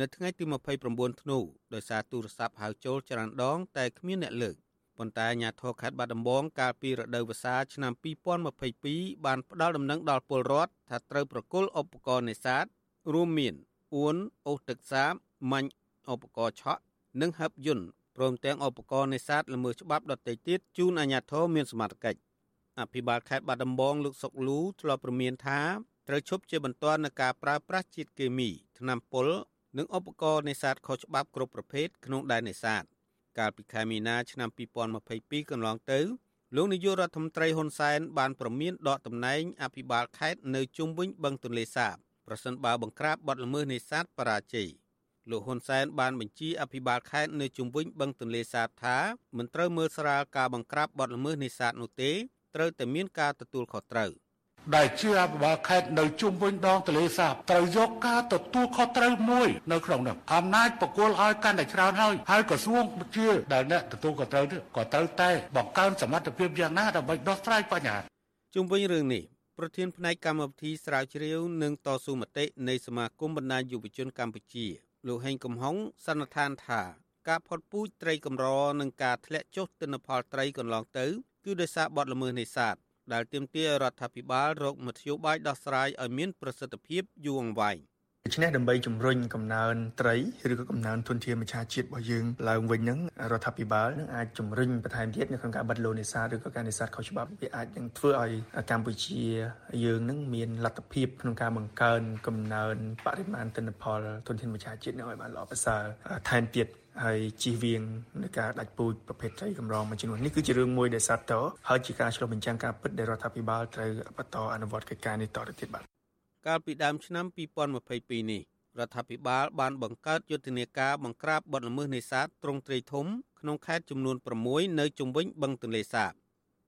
នៅថ្ងៃទី29ធ្នូដោយសារទូរស័ព្ទហៅចូលច្រើនដង តែគ្មានអ្នកលើក ប៉ុន្តែអាជ្ញាធរខេត្តបាត់ដំបងកាលពីរដូវវស្សាឆ្នាំ2022បានផ្ដល់ដំណឹងដល់ពលរដ្ឋថាត្រូវប្រគល់ឧបករណ៍នេសាទរួមមានអួនអូសទឹកសាបម៉ាញ់ឧបករណ៍ឆក់និងហឹបយន្តព្រមទាំងឧបករណ៍នេសាទល្មើសច្បាប់ដទៃទៀតជូនអាជ្ញាធរមានសមត្ថកិច្ចអភិបាលខេត្តបាត់ដំបងលោកសុកលូធ្លាប់ព្រមានថាត្រូវឈប់ជាបន្ទាន់នឹងការប្រើប្រាស់ជាតិគីមីថ្នាំពុលនិងឧបករណ៍នេសាទខុសច្បាប់គ្រប់ប្រភេទក្នុងដែននេសាទ កាលពីខែមីនាឆ្នាំ2022កន្លងទៅលោកនាយករដ្ឋមន្ត្រីហ៊ុនសែនបានប្រមានដកតំណែងអភិបាលខេត្តនៅជុំវិញបឹងទន្លេសាបប្រសិនបើបង្ក្រាបបទល្មើសនេសាទបរាជ័យលោកហ៊ុនសែនបានបញ្ជាអភិបាលខេត្តនៅជុំវិញបឹងទន្លេសាបថាមិនត្រូវមើលស្រាលការបង្ក្រាបបទល្មើសនេសាទនោះទេត្រូវតែមានការទទួលខុសត្រូវ ដែលជាអភិបាលខេត្តនៅជុំវិញដងទន្លេសាបត្រូវយកការទទួលខុសត្រូវមួយនៅក្នុងនោះអំណាចបកគលឲ្យកាន់តែច្រើនហើយហើយក្រសួងជាដែលអ្នកទទួលខុសត្រូវនេះក៏ត្រូវតែបង្កើនសមត្ថភាពយ៉ាងណាដើម្បីដោះស្រាយបញ្ហាជុំវិញរឿងនេះប្រធានផ្នែកកម្មវិធីស្រាវជ្រាវនិងតស៊ូមតិនៃសមាគមបណ្ដាញយុវជនកម្ពុជាលោកហេងកំហុងសន្និដ្ឋានថាការផុតពូជត្រីកម្រនិងការធ្លាក់ចុះទិន្នផលត្រីកន្លងទៅគឺដោយសារបទល្មើសនេសាទ ដែលទាមទាររដ្ឋាភិបាលរកមធ្យោបាយដោះស្រាយឲ្យមានប្រសិទ្ធភាពយូរអង្វែងដូច្នេះដើម្បីជំរុញកំណើនត្រីឬក៏កំណើនធនធានមច្ឆជាតិរបស់យើងឡើងវិញហ្នឹងរដ្ឋាភិបាលនឹងអាចជំរុញបន្ថែមទៀតនៅក្នុងការបិទលូនេសាទឬក៏ការនេសាទខុសច្បាប់វាអាចនឹងធ្វើឲ្យកម្ពុជាយើងនឹងមានលទ្ធភាពក្នុងការបង្កើនកំណើនបរិមាណទិន្នផលធនធានមច្ឆជាតិនឹងឲ្យបានល្អប្រសើរថែមទៀត ហើយជិះវៀងនៃការដាច់ពូជប្រភេទត្រីកម្រមួយចំនួននេះគឺជារឿងមួយដែលសាត់តហើយជាការឆ្លុះបញ្ចាំងការពិតដែលរដ្ឋាភិបាលត្រូវបន្តអនុវត្តកិច្ចការនេះតទៅទៀតបាទកាលពីដើមឆ្នាំ2022នេះរដ្ឋាភិបាលបានបង្កើតយុទ្ធនាការបង្ក្រាបបទល្មើសនេសាទទ្រង់ទ្រាយធំក្នុងខេត្តចំនួន6នៅជុំវិញបឹងទន្លេសាប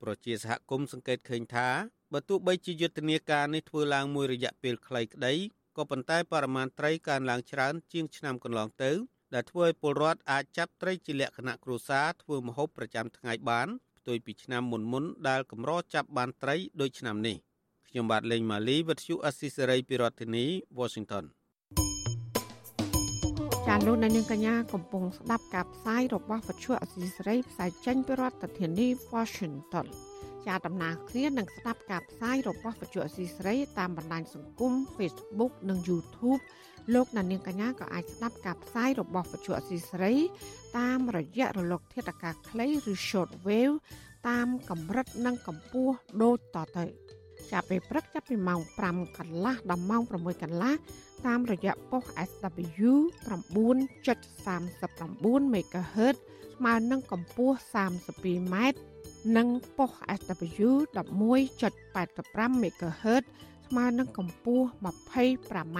ប្រជាសហគមន៍សង្កេតឃើញថាបើទោះបីជាយុទ្ធនាការនេះធ្វើឡើងមួយរយៈពេលខ្លីក្តីក៏ប៉ុន្តែបរិមាណត្រីកើនឡើងច្រើនជាងឆ្នាំកន្លងទៅ ដែលធ្វើឲ្យពលរដ្ឋអាចចាប់ត្រីជាលក្ខណៈគ្រួសារធ្វើម្ហូបប្រចាំថ្ងៃបានផ្ទុយពីឆ្នាំមុនមុនដែលកម្រចាប់បានត្រីដូចឆ្នាំនេះខ្ញុំបាទលេងម៉ាលីវិទ្យុអស៊ីសេរីពីរដ្ឋធានី Washington ចាលោកនាងកញ្ញាកំពុងស្ដាប់ការផ្សាយរបស់វិទ្យុអស៊ីសេរីផ្សាយចេញពីរដ្ឋធានី Washington ជាដំណើរគ្នានឹងស្ដាប់ការផ្សាយរបស់វិទ្យុអស៊ីសេរីតាមបណ្ដាញសង្គម Facebook និង YouTube លោកនាងកញ្ញាក៏អាចស្ដាប់ការផ្សាយរបស់វិទ្យុអស៊ីសេរី តាមរយៈរលក ធាតុអាកាសខ្លីឬ short wave តាមកម្រិតនិងកម្ពស់ដូចតទៅចាប់ពីព្រឹកចាប់ពីម៉ោង5កន្លះដល់ម៉ោង6កន្លះតាមរយៈប៉ុស SW 9.39 MHz ស្មើនឹងកម្ពស់ 32m និងប៉ុស SW 11.85 MHz ស្មើនឹងកម្ពស់ 25m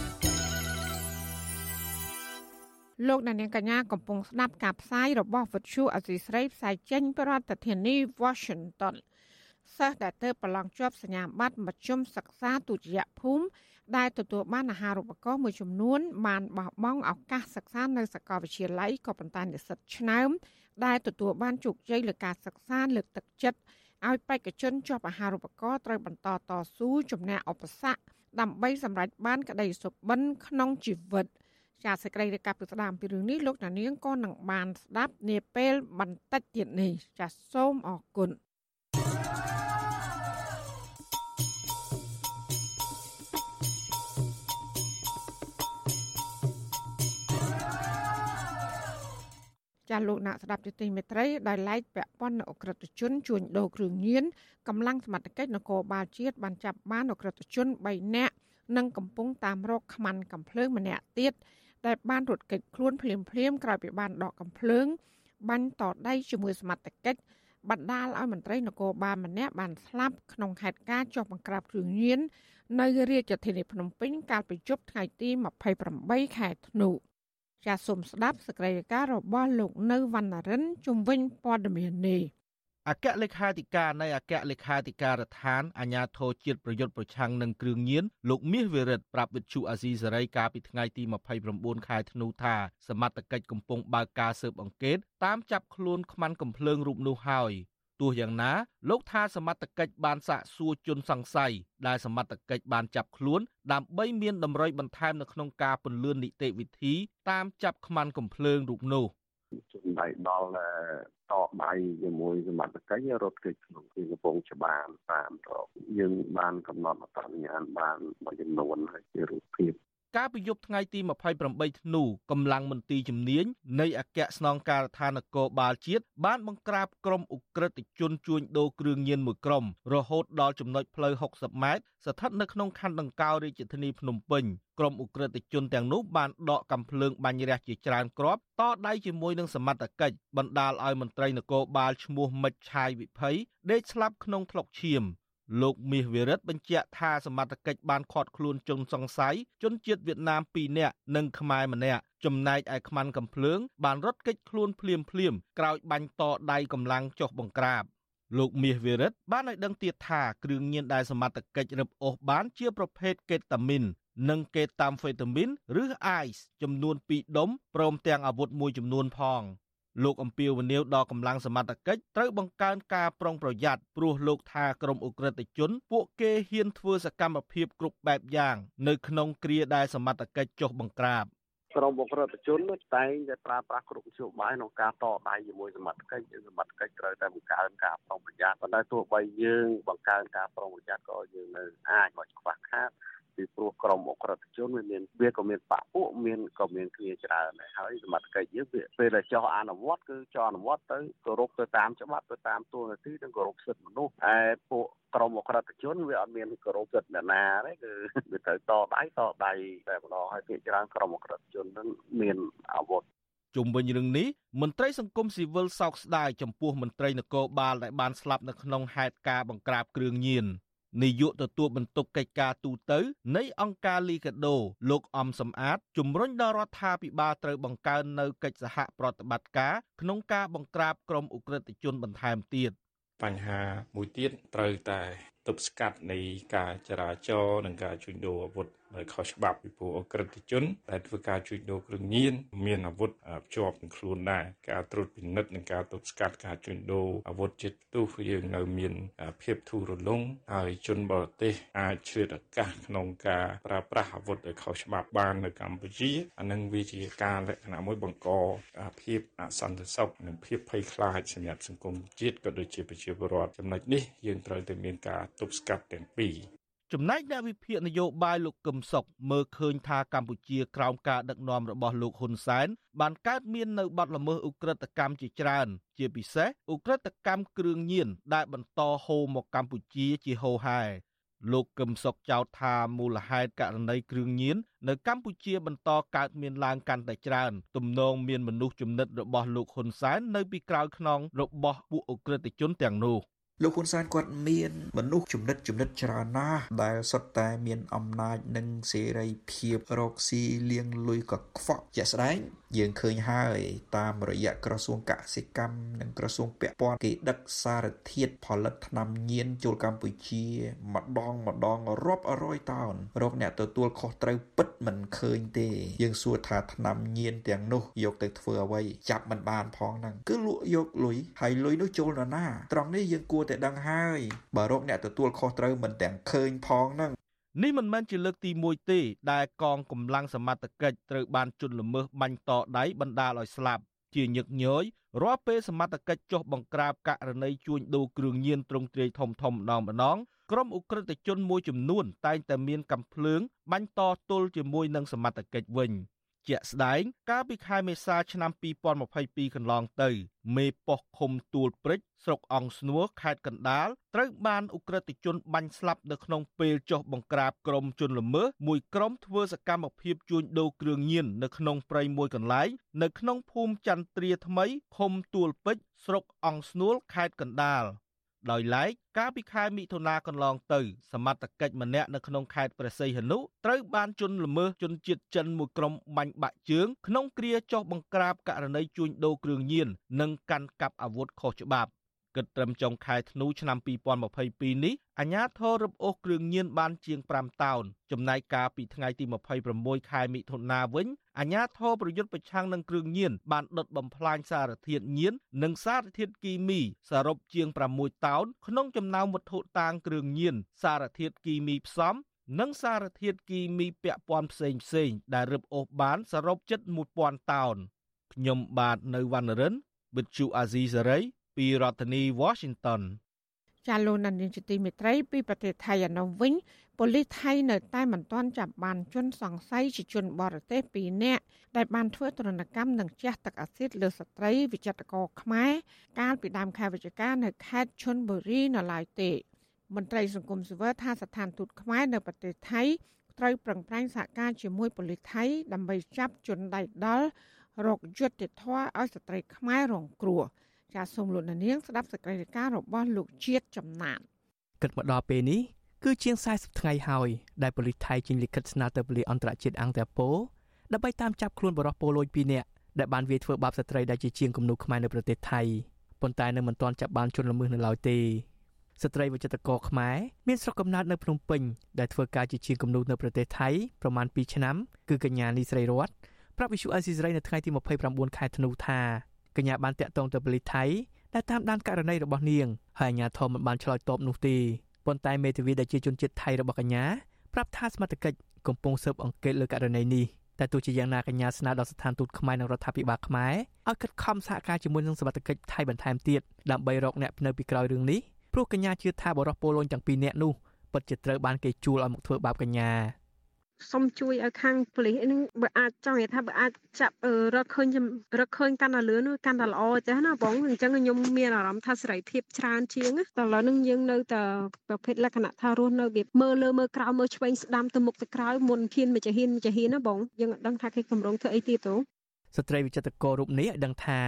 លោកអ្នកនាងកញ្ញាកំពុងស្ដាប់ការផ្សាយរបស់វិទ្យុអសីស្រីផ្សាយចេញពីរដ្ឋធានី Washington សិស្សដែលទើបប្រឡងជាប់សញ្ញាបត្រមធ្យមសិក្សាទុតិយភូមិដែលទទួលបានអាហារូបករណ៍មួយចំនួន បានបោះបង់ឱកាសសិក្សានៅសាកលវិទ្យាល័យក៏ប៉ុន្តែនិស្សិតឆ្នើមដែលទទួលបានជោគជ័យលើការសិក្សាលើកទឹកចិត្តឲ្យបេក្ខជនជាប់អាហារូបករណ៍ត្រូវបន្តតស៊ូជំនះឧបសគ្គដើម្បីសម្រេចបានក្តីសុបិនក្នុងជីវិត។ ចាសសេចក្តីរាយការណ៍ពីស្ដាមពីរឿងនេះលោកណានៀងក៏នឹងបានស្ដាប់នាពេលបន្តិចទៀតនេះចាសសូមអរគុណចាលោកអ្នកស្ដាប់យុតិមេត្រីដែលឡែកពាក់ព័ន្ធនឹងអក្រិតជនជួញដូរគ្រឿងញៀនកម្លាំងសមត្ថកិច្ចនគរបាលជាតិបានចាប់បានអក្រិតជន3នាក់និងកំពុងតាមរកខ្មាន់កំភ្លើងម្នាក់ទៀត ដែលបានរត់គេចខ្លួនភ្លាមភ្លាមក្រោយពីបានដកកំភ្លើងបាញ់តដៃជាមួយសមត្ថកិច្ចបណ្ដាលឲ្យមន្ត្រីនគរបាលម្នាក់បានស្លាប់ក្នុងហេតុការណ៍ចុះបង្ក្រាបគ្រឿងញៀននៅរាជធានីភ្នំពេញកាលពីជប់ថ្ងៃទី28ខែធ្នូចាសសូមស្ដាប់សកម្មភាពរបស់លោកនៅវណ្ណរិនជំវិញព័ត៌មាននេះ អគ្គលេខាធិការនៃអគ្គលេខាធិការដ្ឋានអាជ្ញាធរជាតិប្រយុទ្ធប្រឆាំងនឹងគ្រឿងញៀនលោកមាសវិរិទ្ធប្រាប់វិទ្យុអាស៊ីសេរីកាលពីថ្ងៃទី29ខែធ្នូថាសមត្ថកិច្ចកំពុងបើកការស៊ើបអង្កេតតាមចាប់ខ្លួនខ្មាន់កំភ្លើងរូបនោះហើយទោះយ៉ាងណាលោកថាសមត្ថកិច្ចបានសាកសួរជនសង្ស័យដែលសមត្ថកិច្ចបានចាប់ខ្លួនដើម្បីមានតម្រុយបន្ថែមនៅក្នុងការពន្លឿននីតិវិធីតាមចាប់ខ្មាន់កំភ្លើងរូបនោះ ចំណែកដល់តដៃជាមួយសមត្ថកិច្ចរត់គេក្នុងទីកំពង់ច្បារតាមរកយើងបានកំណត់អត្តសញ្ញាណបានមួយចំនួនហើយជារូបភាព កាលពីយប់ថ្ងៃទី28ធ្នូកម្លាំងមន្ទីរជំនាញនៃអគ្គស្នងការដ្ឋាននគរបាលជាតិបានបង្ក្រាបក្រុមអ ுக ្រិតជនជួញដូរគ្រឿងញៀនមួយក្រុមរហូតដល់ចំណុចផ្លូវ60ម៉ែត្រស្ថិតនៅក្នុងខណ្ឌដង្កោរាជធានីភ្នំពេញក្រុមអ ுக ្រិតជនទាំងនោះបានដកកំភ្លើងបាញ់រះជាច្រើនគ្រាប់តដៃជាមួយនឹងសមត្ថកិច្ចបណ្ដាលឲ្យមន្ត្រីនគរបាលឈ្មោះមិចឆាយវិភ័យដេកស្លាប់ក្នុងថ្លុកឈាម លោកមាសវិរិទ្ធបញ្ជាក់ថាសមត្ថកិច្ចបានឃាត់ខ្លួនជនសង្ស័យជនជាតិវៀតណាម2នាក់និងខ្មែរម្នាក់ចំណែកឯខ្មាន់កំភ្លើងបានរត់គេចខ្លួនភ្លាមភ្លាមក្រោយបាញ់តដៃកម្លាំងចុះបង្ក្រាបលោកមាសវិរិទ្ធបានឲ្យដឹងទៀតថាគ្រឿងញៀនដែលសមត្ថកិច្ចរឹបអូសបានជាប្រភេទកេតាមីននិងកេតាំហ្វេតាមីនឬអ៊ៃសចំនួន2ដុំព្រមទាំងអាវុធមួយចំនួនផង លោកអំពីវនីវដល់កម្លាំងសមត្ថកិច្ចត្រូវបង្កើនការប្រុងប្រយ័ត្នព្រោះលោកថាក្រុមអ ுக ្រិតជន ពួកគេហ៊ានធ្វើសកម្មភាពគ្រប់បែបយ៉ាង នៅក្នុងគ្រាដែលសមត្ថកិច្ចចុះបង្ក្រាបក្រុមអ ுக ្រិតជនតែងតែប្រើប្រាស់គ្រប់វិធីបាយក្នុងការតដៃជាមួយសមត្ថកិច្ចសមត្ថកិច្ចត្រូវតែបង្កើនការប្រុងប្រយ័ត្នប៉ុន្តែទោះបីយើងបង្កើនការប្រុងប្រយ័ត្នក៏យើងនៅអាចមកខ្វះខាត ពីព្រោះក្រមអក្រិតជនវាមានវាក៏មានបពពួកមានក៏មានគ្នាច្រើនដែរហើយសមត្ថកិច្ចយើងវាពេលដែលចោះអនុវត្តគឺចោះអនុវត្តទៅគោរពទៅតាមច្បាប់ទៅតាមទួលនីតិនិងគោរពសិទ្ធិមនុស្សឯពួកក្រមអក្រិតជនវាអត់មានគោរពសិទ្ធិអ្នកណាទេគឺវាត្រូវតដៃតដៃតែម្ដងហើយភាគច្រើនក្រមអក្រិតជននឹងមានអាវុធជុំវិញរឿងនេះមន្ត្រីសង្គមស៊ីវិលសោកស្ដាយចំពោះមន្ត្រីនគរបាលដែលបានស្លាប់នៅក្នុងហេតុការណ៍បង្ក្រាបគ្រឿងញៀន នាយកទទួលបន្ទុកកិច្ចការទូតនៃអង្គការលីកាដូលោកអំសំអាតជំរុញដល់រដ្ឋាភិបាលត្រូវបង្កើននៅកិច្ចសហប្រតិបត្តិការក្នុងការបង្ក្រាបក្រុមអ ுக ្រិតជនបន្ថែមទៀតបញ្ហាមួយទៀតត្រូវតែទប់ស្កាត់នៃការចរាចរណ៍និងការជួញដូរអាវុធដោយខុសច្បាប់ពីព្រោះអក្រិតជនដែលធ្វើការជួញដូរគ្រឿងញៀនមានអាវុធភ្ជាប់នឹងខ្លួនដែរការត្រួតពិនិត្យនិងការទប់ស្កាត់ការជួញដូរអាវុធជាតិផ្ទុះយើងនៅមានភាពធូររលុងហើយជនបរទេសអាចឆ្លៀតឱកាសក្នុងការប្រើប្រាស់អាវុធដោយខុសច្បាប់បាននៅកម្ពុជាអានឹងវាជាការលក្ខណៈមួយបង្កភាពអសន្តិសុខនិងភាពភ័យខ្លាចសម្រាប់សង្គមជាតិក៏ដូចជាប្រជាពលរដ្ឋចំណុចនេះយើងត្រូវតែមានការទប់ស្កាត់ទាំងពីរចំណែកអ្នកវិភាគនយោបាយលោកកឹមសុខមើលឃើញថាកម្ពុជាក្រោមការដឹកនាំរបស់លោកហ៊ុនសែនបានកើតមាននៅបាត់ល្មើសឧក្រិដ្ឋកម្មជាច្រើន ជាពិសេសឧក្រិដ្ឋកម្មគ្រឿងញៀនដែលបន្តហូរមកកម្ពុជាជាហូរហែលោកកឹមសុខចោទថាមូលហេតុករណីគ្រឿងញៀននៅកម្ពុជាបន្តកើតមានឡើងកាន់តែច្រើន ទំនងមានមនុស្សចំណិតរបស់លោកហ៊ុនសែននៅពីក្រោយខ្នងរបស់ពួកអ ுக ្រិតជនទាំងនោះ លោកហ៊ុនសែនគាត់មានមនុស្សចំណិតចំណិតច្រើនណាស់ដែលសុទ្ធតែមានអំណាចនិងសេរីភាពរកស៊ីលៀងលុយកខ្វក់ជាក់ស្ដែង យើងឃើញហើយតាមរយៈក្រសួងកសិកម្មនិងក្រសួងពាក់ព័ន្ធគេដឹកសារធាតុផលិតថ្នាំញៀនចូលកម្ពុជាម្ដងម្ដងរាប់រយតោនរកអ្នកទទួលខុសត្រូវពិតមិនឃើញទេ យើងសួរថាថ្នាំញៀនទាំងនោះយកទៅធ្វើអ្វីចាប់មិនបានផងហ្នឹងគឺលក់យកលុយហើយលុយនោះចូលនរណាត្រង់នេះយើងគួរតែដឹងហើយបើរកអ្នកទទួលខុសត្រូវមិនទាំងឃើញផងហ្នឹង នេះមិនមែនជាលើកទី1ទេដែលកងកម្លាំងសមត្ថកិច្ចត្រូវបានជន់ល្មើសបាញ់តដៃបណ្ដាលឲ្យស្លាប់ជាញឹកញយរាល់ពេលសមត្ថកិច្ចចុះបង្ក្រាបករណីជួញដូរគ្រឿងញៀនទ្រង់ទ្រាយធំធំម្ដងម្ដងក្រុមអ ுக ្រិតជនមួយចំនួនតែងតែមានកំភ្លើងបាញ់តទល់ជាមួយនឹងសមត្ថកិច្ចវិញ។ ជាក់ស្ដែង កាលពីខែមេសាឆ្នាំ2022កន្លងទៅ មេប៉ុស្តិ៍ឃុំទួលព្រិចស្រុកអង្គស្នួរខេត្តកណ្ដាលត្រូវបានអ ுக ្រិតជនបាញ់ស្លាប់នៅក្នុងពេលចុះបង្ក្រាបក្រុមជនល្មើសមួយក្រុមធ្វើសកម្មភាពជួញដូរគ្រឿងញៀននៅក្នុងព្រៃមួយកន្លែងនៅក្នុងភូមិចន្ទ្រាថ្មីឃុំទួលពេជ្រស្រុកអង្គស្នួលខេត្តកណ្ដាល ដោយឡែកកាលពីខែមិថុនាកន្លងទៅសមត្ថកិច្ចម្នាក់នៅក្នុងខេត្តព្រះសីហនុត្រូវបានជន់ល្មើសជនជាតិចិនមួយក្រុមបាញ់បាក់ជើងក្នុងគ្រាចោះបង្ក្រាបករណីជួញដូរគ្រឿងញៀននិងកាន់កាប់អាវុធខុសច្បាប់ គិតត្រឹមចុងខែធ្នូឆ្នាំ2022នេះអាជ្ញាធររឹបអូសគ្រឿងញៀនបានជាង5តោនចំណែកកាលពីថ្ងៃទី26ខែមិថុនាវិញអាជ្ញាធរប្រយុទ្ធប្រឆាំងនឹងគ្រឿងញៀនបានដុតបំផ្លាញសារធាតុញៀននិងសារធាតុគីមីសរុបជាង6តោនក្នុងចំណោមវត្ថុតាងគ្រឿងញៀនសារធាតុគីមីផ្សំនិងសារធាតុគីមីពាក់ព័ន្ធផ្សេងផ្សេងដែលរឹបអូសបានសរុបជិត1000តោនខ្ញុំបាទនៅវណ្ណរិន With Chu Azizi Saray ពីរដ្ឋធានី Washington ចាលោកណានីជាទីមេត្រីពីប្រទេសថៃឯនោះវិញប៉ូលីសថៃនៅតែមិនទាន់ចាប់បានជនសង្ស័យជាជនបរទេស2នាក់ដែលបានធ្វើទរណកម្មនឹងជះទឹកអាស៊ីតលើស្ត្រីវិចិត្រករខ្មែរកាលពីដើមខែវិច្ឆិកានៅខេត្តឈុនបុរីនៅឡើយទេមន្ត្រីសង្គមស៊ីវិលថាស្ថានទូតខ្មែរនៅប្រទេសថៃត្រូវប្រឹងប្រែងសហការជាមួយប៉ូលីសថៃដើម្បីចាប់ជនដៃដល់រកយុត្តិធម៌ឲ្យស្ត្រីខ្មែររងគ្រោះ ចាសសូមលោកនាងស្ដាប់សេចក្តីរាយការណ៍របស់លោកជាតិចំណានគិតមកដល់ពេលនេះគឺជាង40ថ្ងៃហើយដែលប៉ូលីសថៃចេញលិខិតស្នើទៅប៉ូលីសអន្តរជាតិអង្គតាប៉ូដើម្បីតាមចាប់ខ្លួនបរិសុទ្ធពលលួយ2នាក់ដែលបានវាយធ្វើបាបស្ត្រីដែលជាជាងគំនូខ្មែរនៅប្រទេសថៃប៉ុន្តែនៅមិនទាន់ចាប់បានជនល្មើសនៅឡើយទេស្ត្រីវិចិត្រករខ្មែរមានស្រុកកំណើតនៅភ្នំពេញដែលធ្វើការជាជាងគំនូនៅប្រទេសថៃប្រមាណ2ឆ្នាំគឺកញ្ញានីស្រីរតប្រាប់វិសុអេស៊ីសរ៉ៃនៅថ្ងៃទី29ខែធ្នូថា កញ្ញាបានតាក់ទងទៅប៉ូលីសថៃដែលតាមដានករណីរបស់នាងហើយអាជ្ញាធរមិនបានឆ្លើយតបនោះទេប៉ុន្តែមេធាវីដែលជាជនជាតិថៃរបស់កញ្ញាប្រាប់ថាសមត្ថកិច្ចកំពុងស៊ើបអង្កេតលើករណីនេះតែទោះជាយ៉ាងណាកញ្ញាស្នើដល់ស្ថានទូតខ្មែរនិងរដ្ឋាភិបាលខ្មែរឲ្យខិតខំសហការជាមួយនឹងសមត្ថកិច្ចថៃបន្ថែមទៀតដើម្បីរកអ្នកនៅពីក្រោយរឿងនេះព្រោះកញ្ញាជឿថាបរិសុទ្ធពលលុញទាំងពីរនាក់នោះពិតជាត្រូវបានគេជួលឲ្យមកធ្វើបាបកញ្ញា សូមជួយឲ្យខាងប៉ូលីសនឹងបើអាចចង់និយាយថាបើអាចចាប់រកឃើញរកឃើញកាន់តែលឿននោះកាន់តែល្អចាស់ណាបងអញ្ចឹងខ្ញុំមានអារម្មណ៍ថាសេរីភាពច្រើនជាងតែឥឡូវនឹងយើងនៅតែប្រភេទលក្ខណៈថារស់នៅវាមើលលើមើលក្រោមមើលឆ្វេងស្ដាំទៅមុខទៅក្រោយមុនហ៊ានមកចាហ៊ានមកចាហ៊ានណាបងយើងអត់ដឹងថាគេកម្រងធ្វើអីទៀតទៅស្ត្រីវិចិត្រកររូបនេះឲ្យដឹងថា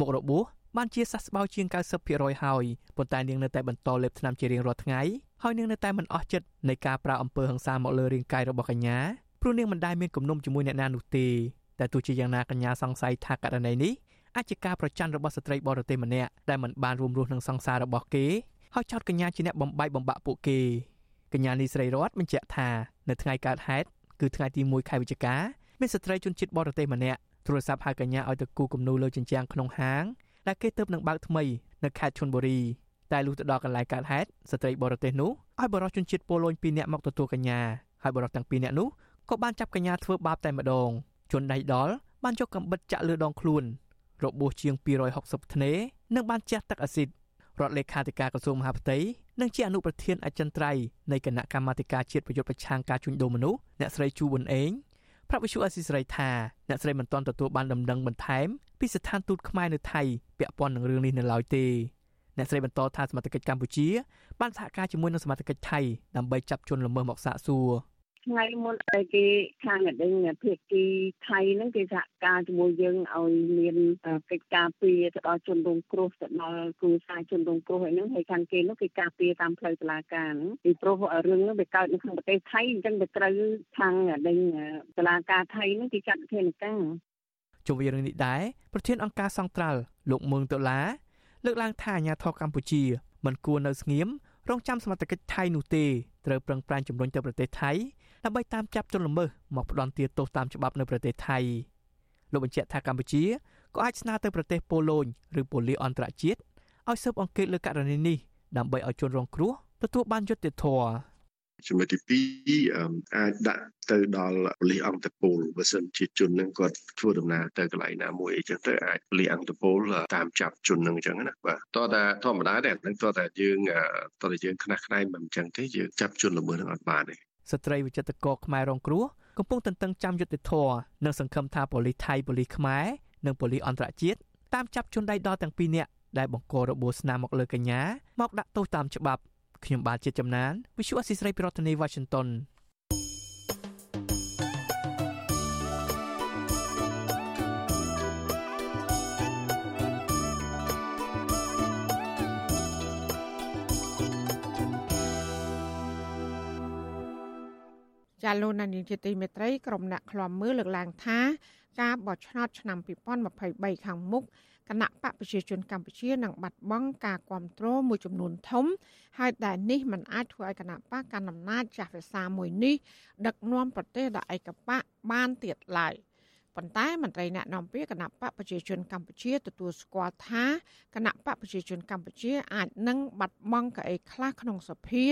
មុខរបួស បានជាសះស្បើយជាង90%ហើយប៉ុន្តែនាងនៅតែបន្តលេបថ្នាំជារៀងរាល់ថ្ងៃហើយនាងនៅតែមិនអស់ចិត្តនៃការប្រើអំពើហិង្សាមកលើរាងកាយរបស់កញ្ញាព្រោះនាងមិនដែលមានគំនុំជាមួយអ្នកណានោះទេតែទោះជាយ៉ាងណាកញ្ញាសង្ស័យថាករណីនេះអាចជាការប្រច័ណ្ឌរបស់ស្ត្រីបរទេសម្នាក់ដែលមិនបានរួមរស់នឹងសង្សាររបស់គេហើយចោទកញ្ញាជាអ្នកបំបាយបំបាក់ពួកគេកញ្ញានីស្រីរតបញ្ជាក់ថានៅថ្ងៃកើតហេតុគឺថ្ងៃទី1ខែវិច្ឆិកាមានស្ត្រីជនជាតិបរទេសម្នាក់ទូរស័ព្ទហៅកញ្ញាឲ្យទៅគូគំនូលើជញ្ជាំងក្នុងហាង ដែលគេទើបនឹងបើកថ្មីនៅខេត្តឈុនបុរីតែលុះទៅដល់កន្លែងកើតហេតុស្ត្រីបរទេសនោះឲ្យបរិសុទ្ធជនជាតិពលលួយ2នាក់មកទទួលកញ្ញាហើយបរិសុទ្ធទាំងពីរនាក់នោះក៏បានចាប់កញ្ញាធ្វើបាបតែម្ដងជនដៃដល់បានយកកំបិតចាក់លើដងខ្លួនរបួសជាង260ធ្នេនិងបានជះទឹកអាស៊ីតរដ្ឋលេខាធិការក្រសួងមហាផ្ទៃនិងជាអនុប្រធានអចិន្ត្រៃយ៍នៃគណៈកម្មាធិការជាតិប្រយុទ្ធប្រឆាំងការជួញដូរមនុស្សអ្នកស្រីជូប៊ុនអេង ប្រាប់វិសុអេស៊ីស្រីថាអ្នកស្រីមិនទាន់ទទួលបានដំណឹងបន្ថែមពីស្ថានទូតខ្មែរនៅថៃពាក់ព័ន្ធនឹងរឿងនេះនៅឡើយទេអ្នកស្រីបន្តថាសមត្ថកិច្ចកម្ពុជាបានសហការជាមួយនឹងសមត្ថកិច្ចថៃដើម្បីចាប់ជនល្មើសមកសាកសួរ ថ្ងៃមុនតែគេខាងអដេញភាគីថៃហ្នឹងគេសហការជាមួយយើងឲ្យមានកិច្ចការពារទៅដល់ជនរងគ្រោះទៅដល់គ្រួសារជនរងគ្រោះហ្នឹងហើយខាងគេនោះគេការពារតាមផ្លូវតុលាការពីព្រោះរឿងហ្នឹងវាកើតនៅក្នុងប្រទេសថៃអញ្ចឹងវាត្រូវខាងអដេញតុលាការថៃហ្នឹងគេចាត់វិធានការជុំវិញរឿងនេះដែរប្រធានអង្គការសង្ត្រាល់លោកមឿងដុល្លារលើកឡើងថាអាញាធរកម្ពុជាមិនគួរនៅស្ងៀមរងចាំសមត្ថកិច្ចថៃនោះទេត្រូវប្រឹងប្រែងជំរុញទៅប្រទេសថៃ ដើម្បីតាមចាប់ជនល្មើសមកផ្ដន់ទាទោសតាមច្បាប់នៅប្រទេសថៃលោកបញ្ជាក់ថាកម្ពុជាក៏អាចស្នើទៅប្រទេសប៉ូឡូញឬប៉ូលីសអន្តរជាតិឲ្យស៊ើបអង្កេតលើករណីនេះដើម្បីឲ្យជនរងគ្រោះទទួលបានយុត្តិធម៌ចំណុចទី2អាចដាក់ទៅដល់ប៉ូលីសអង្គតពលបើសិនជាជននឹងគាត់ធ្វើដំណើរទៅកន្លែងណាមួយអញ្ចឹងទៅអាចប៉ូលីសអង្គតពលតាមចាប់ជននឹងអញ្ចឹងណាបាទតោះតែធម្មតាដែរនឹងតោះតែយើងតោះតែយើងខ្នះខ្នែងមិនអញ្ចឹងទេយើងចាប់ជនល្មើសនឹងអត់បានទេ ស្ត្រីវិចិត្រករខ្មែររងគ្រោះកំពុងតន្ទឹងចាំយុទ្ធធរនិងសង្ឃឹមថាប៉ូលីសថៃប៉ូលីសខ្មែរនិងប៉ូលីសអន្តរជាតិតាមចាប់ជនដៃដល់ទាំងពីរនាក់ដែលបង្ករបួសស្នាមមកលើកញ្ញាមកដាក់ទោសតាមច្បាប់ខ្ញុំបាទជាចំណាន Visual Assisray ពីរដ្ឋធានី Washington ចាលោកនានីជាទីមេត្រីក្រុមអ្នកឃ្លាំមើលលើកឡើងថាការបោះឆ្នោតឆ្នាំ2023ខាងមុខគណៈបកប្រជាជនកម្ពុជានឹងបាត់បង់ការគ្រប់គ្រងមួយចំនួនធំ ហើយដែលនេះมันអាចធ្វើឲ្យគណៈបកកាន់អំណាចចាស់វិសាមួយនេះដឹកនាំប្រទេសដល់ឯកបកបានទៀតឡើយ ប៉ុន្តែមន្ត្រីអ្នកនាំពាក្យគណៈបកប្រជាជនកម្ពុជាទទួលស្គាល់ថាគណៈបកប្រជាជនកម្ពុជាអាចនឹងបាត់បង់កៅអីខ្លះក្នុងសភា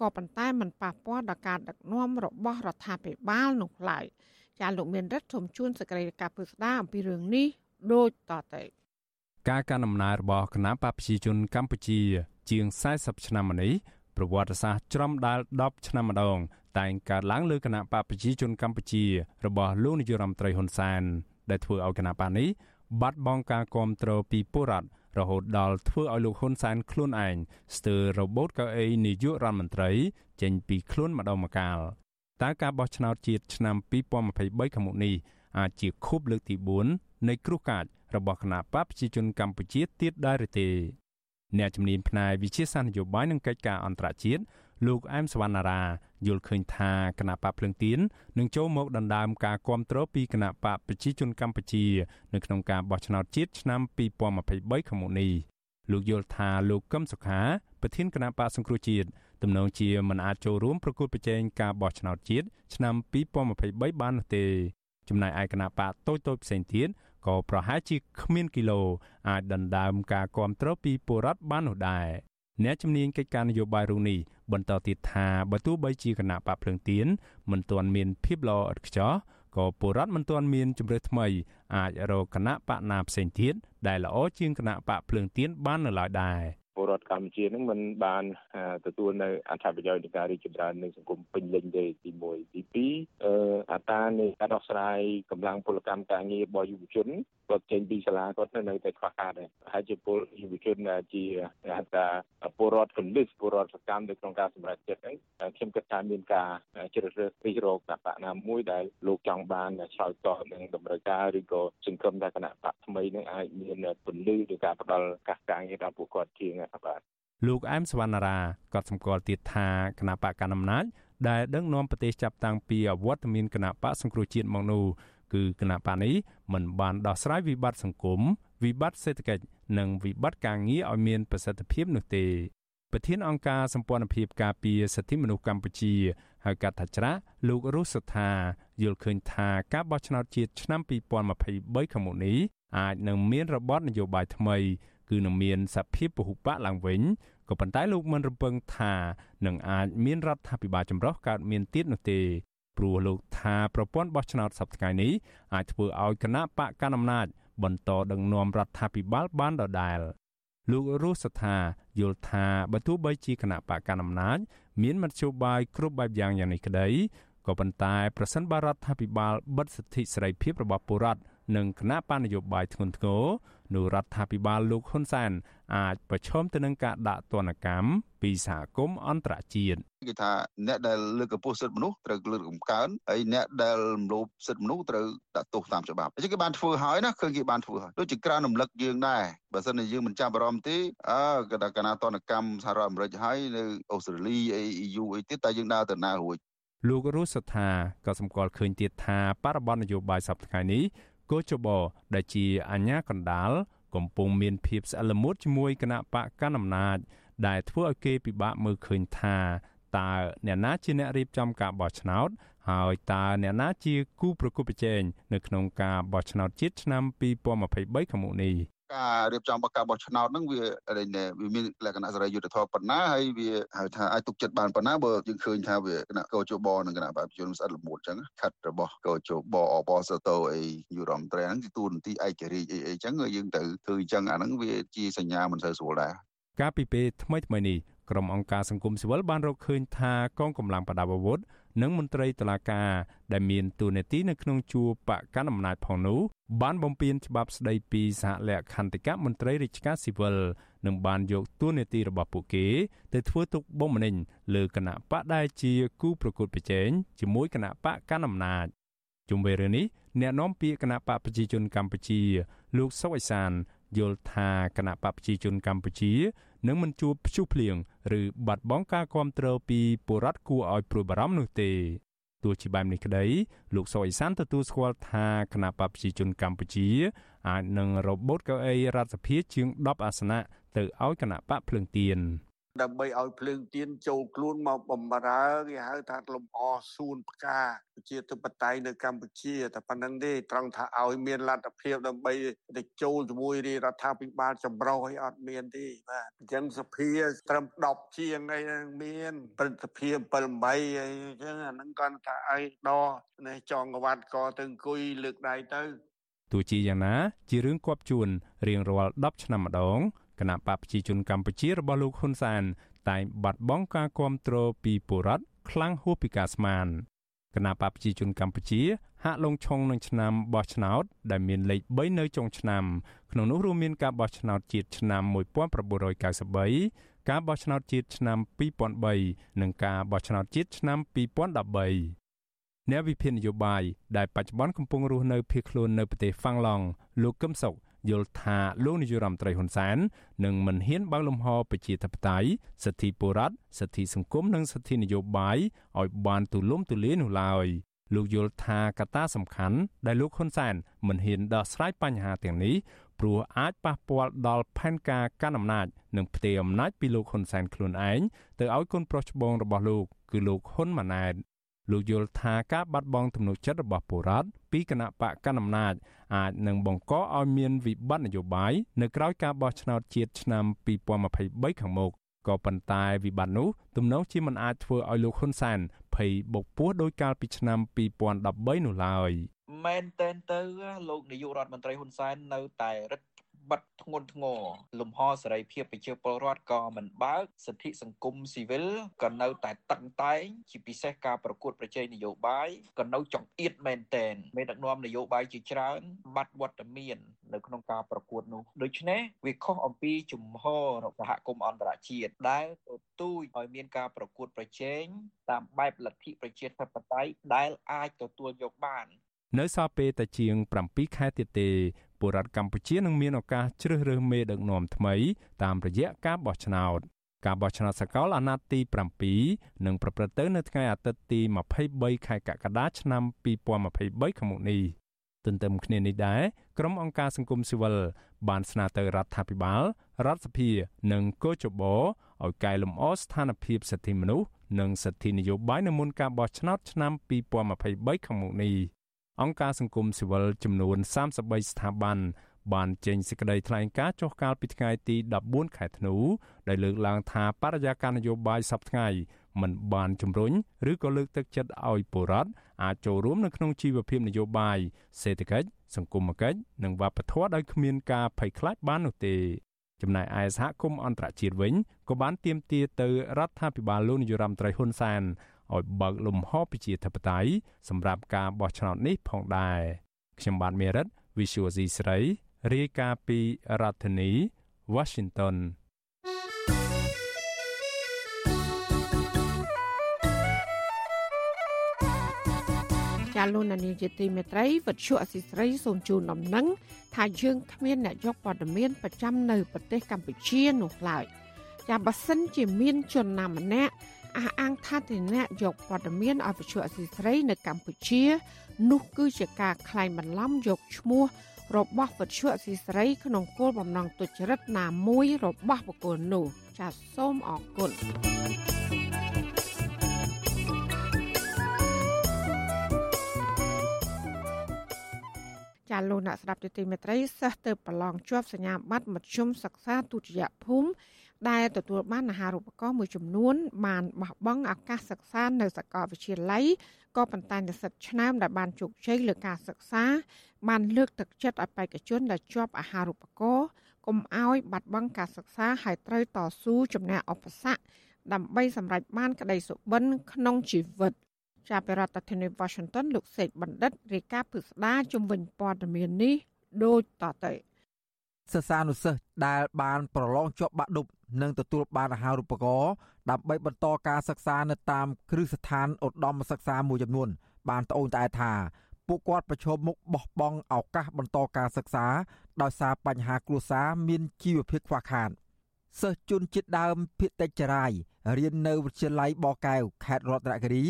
ក៏ប៉ុន្តែมันប៉ះពាល់ដល់ការដឹកនាំរបស់រដ្ឋាភិបាលនោះឡើយចាលោកមានរិទ្ធសូមជួនសេចក្តីរាយការណ៍ពិស្ដារអំពីរឿងនេះដូចតទៅការកាន់អំណាចរបស់គណៈបព្វជិជនកម្ពុជា ជាង40ឆ្នាំមកនេះប្រវត្តិសាស្ត្រច្រំដាល់10ឆ្នាំម្ដង តែងកើតឡើងលើគណៈបកប្រជាជនកម្ពុជារបស់លោកនាយរដ្ឋមន្ត្រីហ៊ុនសែនដែលធ្វើឲ្យគណៈបកនេះបាត់បង់ការគ្រប់គ្រងពីពលរដ្ឋរហូតដល់ធ្វើឲ្យលោកហ៊ុនសែនខ្លួនឯងស្ទើររបូតកៅអីនាយករដ្ឋមន្ត្រី ចេញពីខ្លួនម្ដងម្កាលតើការបោះឆ្នោតជាតិឆ្នាំ2023ខាងមុខនេះអាចជាខួបលើកទី4នៃគ្រោះកាចរបស់គណៈបកប្រជាជនកម្ពុជាទៀតដែរឬទេអ្នកជំនាញផ្នែកវិជាសាស្ត្រនយោបាយនិងកិច្ចការអន្តរជាតិលោកអែមសវណ្ណារា យល់ឃើញថាគណៈបកភ្លឹងទៀននឹងចូលមកដណ្ដើមការគ្រប់គ្រងពីគណៈបកប្រជាជនកម្ពុជានៅក្នុងការបោះឆ្នោតជាតិឆ្នាំ2023ខាងមុខនេះលោកយល់ថាលោកកឹមសុខាប្រធានគណៈបកសង្គ្រោះជាតិទំនងជាមិនអាចចូលរួមប្រគល់ប្រជែងការបោះឆ្នោតជាតិឆ្នាំ2023បាននោះទេចំណែកឯគណៈបកតូចៗផ្សេងទៀតក៏ប្រហែលជាគ្មានគីឡូអាចដណ្ដើមការគ្រប់គ្រងពីពលរដ្ឋបាននោះដែរ អ្នកជំនាញកិច្ចការនយោបាយរូបនេះបន្តទៀតថាបើទោះបីជាគណៈបកភ្លើងទៀនមិនទាន់មានភាពល្អឥតខ្ចោះក៏ពលរដ្ឋមិនទាន់មានជំរឿថ្មី អាចរកគណៈបកណាផ្សេងទៀតដែលល្អជាងគណៈបកភ្លើងទៀនបាននៅឡើយដែរពលរដ្ឋកម្ពុជានឹងមិនបានទទួលនៅអត្ថប្រយោជន៍នៃការរីកចម្រើននៃសង្គមពេញលេញទេទី1ទី2អឺអត្រានៃការដោះស្រាយកម្លាំងពលកម្មការងាររបស់យុវជន គាត់ចេញពីសាលាគាត់នៅតែខ្វះខាតដែរហើយជាពលយុវជនជាហៅថាពលរដ្ឋកលិសពលរដ្ឋសកម្មនៅក្នុងការសម្រេចចិត្តហ្នឹងខ្ញុំគិតថាមានការជ្រើសរើសពីរោគគណៈបកណាមួយដែលលោកចង់បានឆ្លើយតបនឹងតម្រូវការឬក៏សង្ឃឹមថាគណៈបកថ្មីនឹងអាចមានពលិឬការផ្ដល់កាសការងារដល់ពួកគាត់ជាងបាទលោកអែមសវណ្ណារាក៏សម្គាល់ទៀតថាគណៈបកកណ្ដាលអំណាចដែលដឹកនាំប្រទេសចាប់តាំងពីអវត្តមានគណៈបកសង្គ្រោះជាតិមកនោះ គឺគណៈបកនេះមិនបានដោះស្រាយវិបត្តិសង្គមវិបត្តិសេដ្ឋកិច្ចនិងវិបត្តិការងារឲ្យមានប្រសិទ្ធភាពនោះទេប្រធានអង្គការសម្ព័ន្ធភាពការពារសិទ្ធិមនុស្សកម្ពុជាហៅកាត់ថាច្រាស់លោករស់សុថាយល់ឃើញថាការបោះឆ្នោតជាតិឆ្នាំ2023ខាងមុខនេះអាចនឹងមានរបបនយោបាយថ្មី គឺនឹងមានសភាពពហុបកឡើងវិញក៏ប៉ុន្តែលោកមិនរំពឹងថានឹងអាចមានរដ្ឋាភិបាលចម្រុះកើតមានទៀតនោះទេ ព្រោះលោកថាប្រព័ន្ធបោះឆ្នោតសប្តាហ៍នេះអាចធ្វើឲ្យគណៈបកកណ្ដាលអំណាចបន្តដឹកនាំរដ្ឋាភិបាលបានដដែលលោករស់សថាយល់ថាបើទោះបីជាគណៈបកកណ្ដាលអំណាចមានមធ្យោបាយគ្រប់បែបយ៉ាងយ៉ាងនេះក្តីក៏ប៉ុន្តែប្រសិនបើរដ្ឋាភិបាលបិទសិទ្ធិសេរីភាពរបស់ពលរដ្ឋនិងគណៈបញ្ញយោបាយធ្ងន់ធ្ងរនោះរដ្ឋាភិបាលលោកហ៊ុនសែន អាចប្រឈមទៅនឹងការដាក់ទណ្ឌកម្មពីសហគមន៍អន្តរជាតិគេថាអ្នកដែលលើកកម្ពស់សិទ្ធិមនុស្សត្រូវលើកកំកើនហើយអ្នកដែលរំលោភសិទ្ធិមនុស្សត្រូវដាក់ទោសតាមច្បាប់អញ្ចឹងគេបានធ្វើហើយណាឃើញគេបានធ្វើហើយដូចជាក្រានរំលឹកយើងដែរបើសិនជាយើងមិនចាប់អារម្មណ៍ទេអើគេថាកណាតនកម្មសហរដ្ឋអាមេរិកហើយនៅអូស្ត្រាលីអី EU អីទៀតតែយើងដើរទៅណារួចលោករស់សថាក៏សម្គាល់ឃើញទៀតថាបរិបទនយោបាយសប្តាហ៍នេះកោជបដែលជាអាញាកណ្ដាល កំពុងមានភាពស្អិតល្មួតជាមួយគណៈបកកណ្ដាលអំណាចដែលធ្វើឲ្យគេពិបាកមើលឃើញថាតើអ្នកណាជាអ្នករៀបចំការបោះឆ្នោត ហើយតើអ្នកណាជាគូប្រកួតប្រជែងនៅក្នុងការបោះឆ្នោតជាតិឆ្នាំ2023ខាងមុខនេះ ការរៀបចំការបោះឆ្នោតហ្នឹងវាវាមានលក្ខណៈសេរីយុត្តិធម៌ប៉ុណ្ណាហើយវាហៅថាអាចទុកចិត្តបានប៉ុណ្ណាបើយើងឃើញថាវាគណៈកោជបនិងគណៈបព្វជិជនស្អិតល្មួតអញ្ចឹងខិតរបស់កោជបអបសតោអីយុរមត្រែហ្នឹងគឺទូនទីឯករាជ្យអីអីអញ្ចឹងយើងទៅធ្វើអញ្ចឹងអាហ្នឹងវាជាសញ្ញាមិនសូវស្រួលដែរកាលពីពេលថ្មីថ្មីនេះក្រុមអង្គការសង្គមស៊ីវិលបានរកឃើញថាកងកម្លាំងប្រដាប់អាវុធ និងមន្ត្រីតុលាការដែលមានតួនាទីនៅក្នុងជួរបកកណ្ដាលអំណាចផងនោះបានបំពេញច្បាប់ស្ដីពីសហលក្ខន្តិកៈមន្ត្រីរាជការស៊ីវិលនិងបានយកតួនាទីរបស់ពួកគេទៅធ្វើទុកបុកម្នេញលើគណៈបកដែលជាគូប្រកួតប្រជែងជាមួយគណៈបកកណ្ដាលអំណាចជុំវិញរឿងនេះអ្នកនាំពាក្យគណៈបកប្រជាជនកម្ពុជា លោកសុកអេសានយល់ថាគណៈបកប្រជាជនកម្ពុជា នឹងមិនជួបព្យុះភ្លៀងឬបាត់បង់ការគ្រប់គ្រងពីបុរដ្ឋគួរឲ្យព្រួយបារម្ភនោះទេទោះជាបែបនេះក្តីលោកសុអេសានទទួលស្គាល់ថាគណៈបព្វជិជនកម្ពុជាអាចនឹងរបូតកៅអីរដ្ឋសភាជាង10អាសនៈទៅឲ្យគណៈបកភ្លើងទៀន ដើម្បីឲ្យភ្លើងទៀនចូលខ្លួនមកបំរើគេហៅថាលំអសួនផ្កាប្រជាធិបតេយ្យនៅកម្ពុជាតែប៉ុណ្្នឹងទេត្រង់ថាឲ្យមានលទ្ធភាពដើម្បីទៅចូលជាមួយរាជរដ្ឋាភិបាលចម្រុះឲ្យអត់មានទេបាទអញ្ចឹងសភាត្រឹម10ជាងអីមានព្រឹទ្ធសភា7 8អីអញ្ចឹងអាហ្នឹងគាត់ថាឲ្យដនេះចងកវ៉ាត់ក៏ទៅអង្គុយលើកដៃទៅទោះជាយ៉ាងណា ជារឿងគប់ជួនរៀងរាល់10ឆ្នាំម្ដង គគណៈបកប្រជាជនកម្ពុជារបស់លោកហ៊ុនសែនតែងបាត់បង់ការគ្រប់គ្រងពីពលរដ្ឋខ្លាំងហួសពីការស្មានគណៈបកប្រជាជនកម្ពុជា ហាក់លងឆុងនឹងឆ្នាំបោះឆ្នោត ដែលមានលេខ3នៅចុងឆ្នាំក្នុងនោះរួមមានការបោះឆ្នោតជាតិឆ្នាំ1993ការបោះឆ្នោតជាតិឆ្នាំ2003និងការបោះឆ្នោតជាតិឆ្នាំ2013អ្នកវិភាគនយោបាយដែលបច្ចុប្បន្នកំពុងរស់នៅភៀសខ្លួននៅប្រទេសហ្វាំងឡង់លោកកឹមសុខ យល់ថាលោកនាយរដ្ឋមន្ត្រីហ៊ុនសែននឹងមិនហ៊ានបើកលំហប្រជាធិបតេយ្យសិទ្ធិបុរដ្ឋសិទ្ធិសង្គមនិងសិទ្ធិនយោបាយឲ្យបានទូលំទូលាយនោះឡើយលោកយល់ថាកត្តាសំខាន់ដែលលោកហ៊ុនសែនមិនហ៊ានដោះស្រាយបញ្ហាទាំងនេះព្រោះអាចប៉ះពាល់ដល់ផែនការកាន់អំណាចនិងផ្ទេរអំណាចពីលោកហ៊ុនសែនខ្លួនឯងទៅឲ្យកូនប្រុសច្បងរបស់លោកគឺលោកហ៊ុនម៉ាណែត លោកយល់ថាការបាត់បង់ទំនុកចិត្តរបស់ពលរដ្ឋពីគណៈបកកណ្ដាលអំណាចអាចនឹងបង្កឲ្យមានវិបត្តិនយោបាយនៅក្រៅការបោះឆ្នោតជាតិឆ្នាំ2023ខាងមុខក៏ប៉ុន្តែវិបត្តិនោះទំនងជាមិនអាចធ្វើឲ្យលោកហ៊ុនសែនភ័យបុកពោះដោយកាលពីឆ្នាំ2013នោះឡើយមែនតែនទៅលោកនាយករដ្ឋមន្ត្រីហ៊ុនសែននៅតែរឹត បិទធ្ងន់ធ្ងរលំហសេរីភាពប្រជាពលរដ្ឋក៏មិនបើកសិទ្ធិសង្គមស៊ីវិលក៏នៅតែតឹងតែងជាពិសេសការប្រកួតប្រជែងនយោបាយក៏នៅចង្អៀតមែនតែនមេដឹកនាំនយោបាយជាច្រើន បាត់វត្តមាន នៅក្នុងការប្រកួតនោះដូច្នេះវាខុសអំពីជំហរសហគមន៍អន្តរជាតិដែលទទូចឲ្យមានការប្រកួតប្រជែងតាមបែបលទ្ធិប្រជាធិបតេយ្យដែលអាចទទួលយកបាននៅសល់ពេលតែជាង7ខែទៀតទេ ពលរដ្ឋកម្ពុជានឹងមានឱកាសជ្រើសរើសមេដឹកនាំថ្មីតាមរយៈការបោះឆ្នោតការបោះឆ្នោតសកលអាណត្តិទី7នឹងប្រព្រឹត្តទៅនៅថ្ងៃអាទិត្យទី23ខែកក្កដាឆ្នាំ2023ខាងមុខនេះទន្ទឹមគ្នានេះដែរក្រុមអង្គការសង្គមស៊ីវិលបានស្នើទៅរដ្ឋាភិបាលរដ្ឋសភានិងកោជបឲ្យកែលម្អស្ថានភាពសិទ្ធិមនុស្សនិងសិទ្ធិនយោបាយនៅមុនការបោះឆ្នោតឆ្នាំ2023ខាងមុខនេះ អង្គការសង្គមស៊ីវិលចំនួន33ស្ថាប័នបានចេញសេចក្តីថ្លែងការណ៍ចុះកាលពីថ្ងៃទី14ខែធ្នូដែលលើកឡើងថាបរិយាកាសនយោបាយសពថ្ងៃមិនបានជំរុញឬក៏លើកទឹកចិត្តឲ្យពលរដ្ឋអាចចូលរួមនៅក្នុងជីវភាពនយោបាយសេដ្ឋកិច្ចសង្គមគិច្ចនិងវប្បធម៌ដោយគ្មានការភ័យខ្លាចបាននោះទេចំណែកឯសហគមន៍អន្តរជាតិវិញក៏បានទាមទារទៅរដ្ឋាភិបាលលោកនាយរដ្ឋមន្ត្រីហ៊ុនសែន ឲ្យបើកលំហប្រជាធិបតេយ្យសម្រាប់ការបោះឆ្នោតនេះផងដែរខ្ញុំបាទមេរិត Visual C ស្រីរាយការណ៍ពីរដ្ឋធានី Washington ាលោកនានីជាទីមេត្រីវិទ្យុអសិស្រ័យសូមជូនដំណឹងថាយើងគ្មានអ្នកយកព័ត៌មានប្រចាំនៅប្រទេសកម្ពុជានោះឡើយចាបើសិនជាមានជនណាម្នាក់ អះអាងថាទីអ្នកយកព័ត៌មានឲ្យវិទ្យុអសិស្រ័យនៅកម្ពុជា នោះគឺជាការក្លែងបន្លំយកឈ្មោះរបស់វិទ្យុអសីស្រីក្នុងគោលបំណងទុច្ចរិតណាមួយរបស់បុគ្គលនោះចាសសូមអរគុណចាលោកអ្នកស្ដាប់ទីមេត្រីសិស្សទៅប្រឡងជាប់សញ្ញាបត្រមធ្យមសិក្សាទុតិយភូមិ ដែលទទួលបានអាហារូបករណ៍មួយចំនួន បានបោះបង់ឱកាសសិក្សានៅសាកលវិទ្យាល័យក៏ប៉ុន្តែនិស្សិតឆ្នើមដែលបានជោគជ័យលើការសិក្សា បានលើកទឹកចិត្តឲ្យបេក្ខជនដែលជាប់អាហារូបករណ៍កុំឲ្យបាត់បង់ការសិក្សាហើយត្រូវតស៊ូជំនះឧបសគ្គដើម្បីសម្រេចបានក្តីសុបិនក្នុងជីវិតចាប់ពីរដ្ឋធានី Washington លោកសេកបណ្ឌិតរាយការណ៍ពិស្ដារជំវិញព័ត៌មាននេះដូចតទៅសិស្សានុសិស្សដែលបានប្រឡងជាប់បាក់ឌុប និងទទួលបានអាហារូបករណ៍ដើម្បីបន្តការសិក្សានៅតាមគ្រឹះស្ថានឧត្តមសិក្សាមួយចំនួន បានត្អូញត្អែថាពួកគាត់ប្រឈមមុខបោះបង់ឱកាសបន្តការសិក្សាដោយសារបញ្ហាគ្រួសារមានជីវភាពខ្វះខាតសិស្សជនជាតិដើមភាគតិចចរាយរៀននៅវិទ្យាល័យបកែវខេត្តរតនគិរី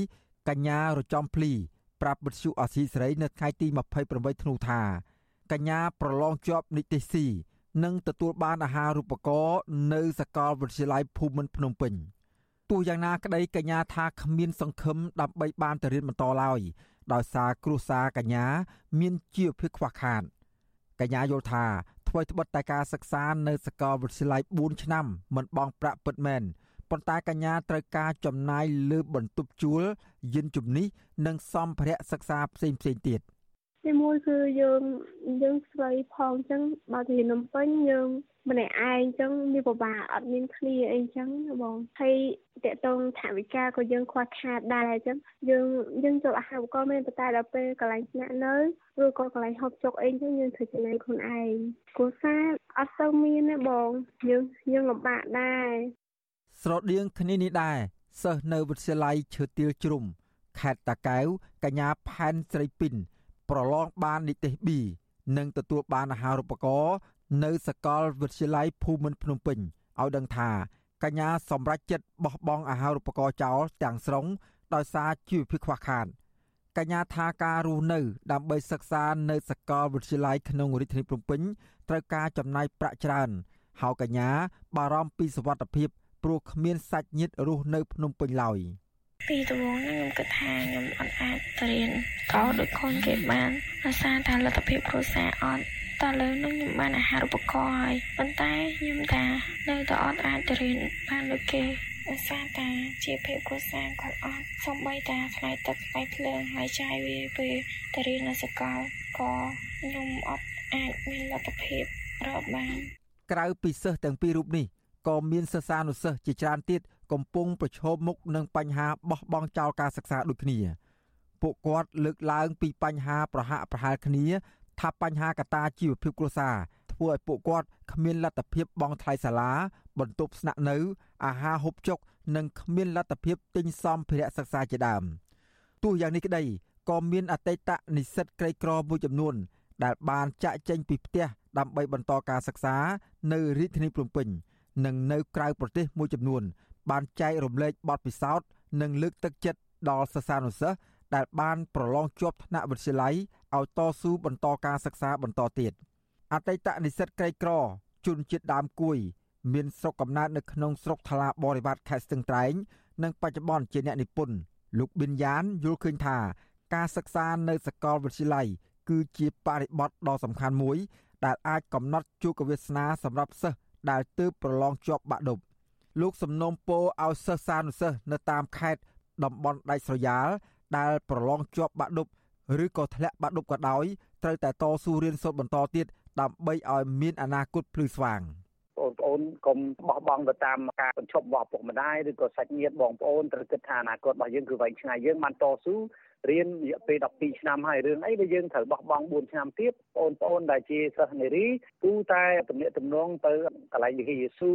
កញ្ញារចំភ្លីប្រាប់វិទ្យុអាស៊ីសេរីនៅថ្ងៃទី28ធ្នូថាកញ្ញាប្រឡងជាប់និតិស៊ី និងទទួលបានអាហារូបករណ៍នៅសាកលវិទ្យាល័យភូមិន្ទភ្នំពេញទោះយ៉ាងណាក្តីកញ្ញាថាគ្មានសង្ឃឹមដើម្បីបានទៅរៀនបន្តឡើយដោយសារគ្រួសារកញ្ញា មានជីវភាពខ្វះខាតកញ្ញាយល់ថាថ្មីត្បិតតែការសិក្សានៅសាកលវិទ្យាល័យ4ឆ្នាំមិនបង់ប្រាក់ពិតមែនប៉ុន្តែកញ្ញាត្រូវការចំណាយលើបន្ទប់ជួលយានជំនិះនិងសម្ភារៈសិក្សាផ្សេងៗទៀត ទីមួយគឺយើងយើងស្រីផងអញ្ចឹងបើទៅនំពេញយើងម្នាក់ឯងចឹងមានពិបាកអត់មានគ្នាអីចឹងបងហើយតកតងថាវិការក៏យើងខ្វះខាតដែរអញ្ចឹងយើងយើងចូលអាហារូបករណ៍មានប៉ុន្តែដល់ពេលកន្លែងស្នាក់នៅឬក៏កន្លែងហូបចុកអីចឹងយើងធ្វើចំណេញខ្លួនឯងគ្រួសារអត់ទៅមានទេបងយើងយើងលំបាកដែរស្រដៀងគ្នានេះដែរសិស្សនៅវិទ្យាល័យឈើទាលជ្រុំខេត្តតាកែវកញ្ញាផែនស្រីពីន ប្រឡងបាននិទេស B និងទទួលបានអាហារូបករណ៍នៅសាកលវិទ្យាល័យភូមិន្ទភ្នំពេញឲ្យដឹងថាកញ្ញាសម្រេចចិត្តបោះបង់អាហារូបករណ៍ចោលទាំងស្រុងដោយសារជីវភាពខ្វះខាតកញ្ញាថាការរស់នៅដើម្បីសិក្សានៅសាកលវិទ្យាល័យក្នុងរាជធានីភ្នំពេញត្រូវការចំណាយប្រាក់ច្រើនហើយកញ្ញាបារម្ភពីសុវត្ថិភាពព្រោះគ្មានសាច់ញាតិរស់នៅភ្នំពេញឡើយ ពីដំបូងហ្នឹងខ្ញុំគិតថាខ្ញុំអត់អាចទៅរៀនតដូចកូនគេបានដោយសារតែលទ្ធភាពគ្រួសារអត់តើលើនឹងខ្ញុំបានអាហារូបករណ៍ហើយប៉ុន្តែខ្ញុំថានៅតែអត់អាចទៅរៀនបានដូចគេឧស្សាហ៍តាជាភាពគ្រួសារគាត់អត់សំបីតាថ្លៃទឹកថ្លៃភ្លើងហើយចាយវាពេលទៅរៀននៅសាកលក៏ខ្ញុំអត់អាចមានលទ្ធភាពរកបានក្រៅពីសិស្សទាំងពីររូបនេះ ក៏មានសិស្សានុសិស្សជាច្រើនទៀតកំពុងប្រឈមមុខនឹងបញ្ហាបោះបង់ចោលការសិក្សាដូចគ្នាពួកគាត់លើកឡើងពីបញ្ហាប្រហាក់ប្រហែលគ្នា ថាបញ្ហាកត្តាជីវភាពគ្រួសារធ្វើឲ្យពួកគាត់គ្មានលទ្ធភាពបង់ថ្លៃសាលា បន្ទប់ស្នាក់នៅ អាហារហូបចុក និងគ្មានលទ្ធភាពទិញសម្ភារៈសិក្សាជាដើមទោះយ៉ាងនេះក្តីក៏មានអតីតនិស្សិតក្រីក្រមួយចំនួន ដែលបានចាក់ចេញពីផ្ទះដើម្បីបន្តការសិក្សា នៅរាជធានីភ្នំពេញ និងនៅក្រៅប្រទេសមួយចំនួន បានចែករំលែកបទពិសោធន៍និងលើកទឹកចិត្តដល់សិស្សានុសិស្សដែលបានប្រឡងជាប់ថ្នាក់វិទ្យាល័យឲ្យតស៊ូបន្តការសិក្សាបន្តទៀតអតីតនិស្សិតក្រីក្រជនជាតិដើមគួយ មានស្រុកកំណើតនៅក្នុងស្រុកថ្លាបរិវត្តខេត្តស្ទឹងត្រែងនិងបច្ចុប្បន្នជាអ្នកនិពន្ធលោកប៊ិនយ៉ានយល់ឃើញថា ការសិក្សានៅសាកលវិទ្យាល័យគឺជាបរិបទដ៏សំខាន់មួយ ដែលអាចកំណត់ជោគវាសនាសម្រាប់សិស្ស ដែលទើបប្រឡងជាប់បាក់ឌុបលោកសំណូមពរឲ្យសិស្សានុសិស្សនៅតាមខេត្តតំបន់ដាច់ស្រយាលដែលប្រឡងជាប់បាក់ឌុបឬក៏ធ្លាក់បាក់ឌុបក៏ដោយត្រូវតែតស៊ូរៀនសូត្របន្តទៀតដើម្បីឲ្យមានអនាគតភ្លឺស្វាងបងប្អូនកុំបោះបង់ទៅតាមការបញ្ឈប់របស់ឪពុកម្ដាយឬក៏សាច់ញាតិបងប្អូនត្រូវគិតថាអនាគតរបស់យើងគឺវែងឆ្ងាយយើងបានតស៊ូ រៀនរយៈពេល12ឆ្នាំហើយរឿងអីដែលយើងត្រូវបោះបង់4ឆ្នាំទៀតបងប្អូនដែលជាសិស្សនារីគូតែទំនាក់ទំនងទៅកន្លែងវិហារយេស៊ូ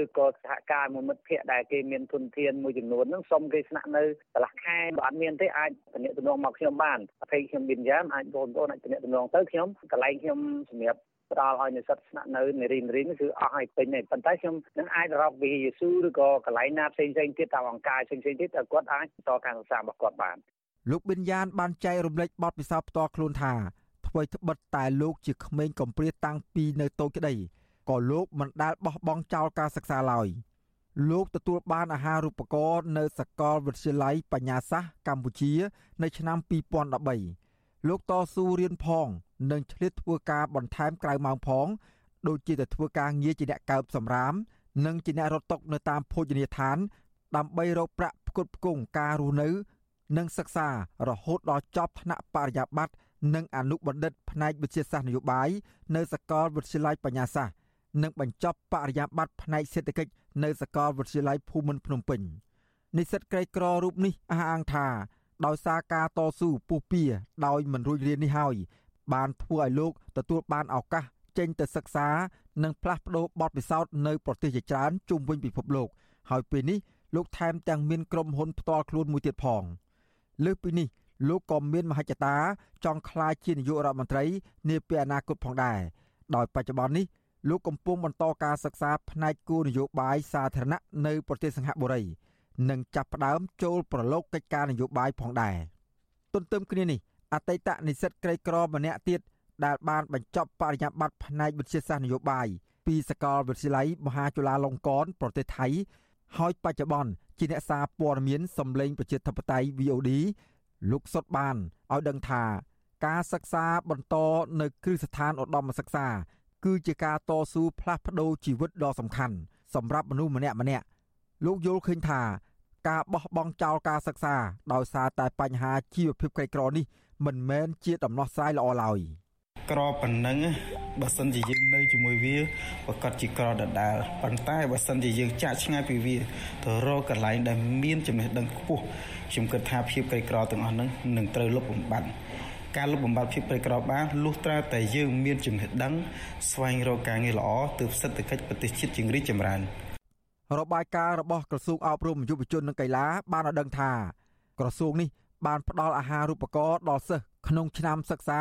ឬក៏សហការមួយមិត្តភ័ក្តិដែលគេមានទុនធានមួយចំនួនហ្នឹងសុំគេស្នាក់នៅកន្លះខែបើអត់មានទេអាចទំនាក់ទំនងមកខ្ញុំបានអភ័យខ្ញុំមានយ៉ាងអាចបងប្អូនអាចទំនាក់ទំនងទៅខ្ញុំកន្លែងខ្ញុំសម្រាប់ផ្ដល់ឲ្យនិស្សិតស្នាក់នៅនារីនារីនេះគឺអស់ឲ្យពេញទេប៉ុន្តែខ្ញុំនឹងអាចរកវិហារយេស៊ូឬក៏កន្លែងណាផ្សេងៗទៀតតាមអង្គការផ្សេងៗទៀតឲ្យគាត់អាចបន្តការសិក្សារបស់គាត់បាន លោកប៊ិនយ៉ានបានចែករំលែកបទពិសោធន៍ផ្ទាល់ខ្លួនថាអ្វីត្បិតតែលោកជាក្មេងកំព្រាតាំងពីនៅតូចក្តីក៏លោកមិនដែលបោះបង់ចោលការសិក្សាឡើយលោកទទួលបានអាហារូបករណ៍នៅសាកលវិទ្យាល័យបញ្ញាសាស្ត្រកម្ពុជា នៅឆ្នាំ2013លោកតស៊ូរៀនផង និងឆ្លៀតធ្វើការបន្ថែមក្រៅម៉ោងផងដូចជាទៅធ្វើការងារជាអ្នកកើបសម្រាម និងជាអ្នករត់តុនៅតាមភោជនីយដ្ឋាន ដើម្បីរកប្រាក់ផ្គត់ផ្គង់ការរស់នៅ និងសិក្សារហូតដល់ចប់ថ្នាក់បរិញ្ញាបត្រនិងអនុបណ្ឌិតផ្នែកវិទ្យាសាស្ត្រនយោបាយនៅសាកលវិទ្យាល័យបញ្ញាសាស្ត្រនិងបញ្ចប់បរិញ្ញាបត្រផ្នែកសេដ្ឋកិច្ចនៅសាកលវិទ្យាល័យភូមិន្ទភ្នំពេញនិស្សិតក្រីក្ររូបនេះអះអាងថាដោយសារការតស៊ូពុះពៀដោយមិនរួចរៀននេះហើយបានធ្វើឲ្យលោកទទួលបានឱកាសចេញទៅសិក្សា និងផ្លាស់ប្ដូរបទពិសោធន៍នៅប្រទេសជាច្រើនជុំវិញពិភពលោក ហើយពេលនេះលោកថែមទាំងមានក្រុមហ៊ុនផ្ទាល់ខ្លួនមួយទៀតផង។ លើសពីនេះលោកក៏មានមហិច្ឆតាចង់ក្លាយជានាយករដ្ឋមន្ត្រីនាពេលអនាគតផងដែរដោយបច្ចុប្បន្ននេះលោកកំពុងបន្តការសិក្សាផ្នែកគោលនយោបាយសាធារណៈនៅប្រទេសសិង្ហបុរីនិងចាប់ផ្ដើមចូលប្រឡូកកិច្ចការនយោបាយផងដែរទន្ទឹមគ្នានេះអតីតនិស្សិតក្រីក្រម្នាក់ទៀតដែលបានបញ្ចប់បរិញ្ញាបត្រផ្នែកវិទ្យាសាស្ត្រនយោបាយពីសាកលវិទ្យាល័យមហាจุฬាលង្កនប្រទេសថៃហើយបច្ចុប្បន្ន ជាអ្នកសារព័ត៌មានសម្លេងប្រជាធិបតេយ្យ VOD លោកសុតបានឲ្យដឹងថា ការសិក្សាបន្តនៅគ្រឹះស្ថានឧត្តមសិក្សា គឺជាការតស៊ូផ្លាស់ប្ដូរជីវិតដ៏សំខាន់សម្រាប់មនុស្សម្នាក់ម្នាក់លោកយល់ឃើញថា ការបោះបង់ចោលការសិក្សាដោយសារតែបញ្ហាជីវភាពក្រីក្រនេះមិនមែនជាដំណោះស្រាយល្អឡើយ ក្របប៉ុណ្ណឹងបើសិនជាយើងនៅជាមួយវាប្រកាសជាក្រដដែលប៉ុន្តែបើសិនជាយើងចាក់ឆ្ងាយពីវាទៅរកកន្លែងដែលមានចំណេះដឹងខ្ពស់ខ្ញុំគិតថាភាពក្រីក្រទាំងអស់ហ្នឹងនឹងត្រូវលុបបំបាត់ការលុបបំបាត់ភាពក្រីក្របានលុះត្រាតែយើងមានចំណេះដឹងស្វែងរកការងារល្អទើបសេដ្ឋកិច្ចប្រទេសជាតិជំរីកចម្រើនរបាយការណ៍របស់ក្រសួងអប់រំយុវជននិងកីឡាបានឲ្យដឹងថាក្រសួងនេះបានផ្ដល់អាហារូបករណ៍ដល់សិស្ស ក្នុងឆ្នាំសិក្សា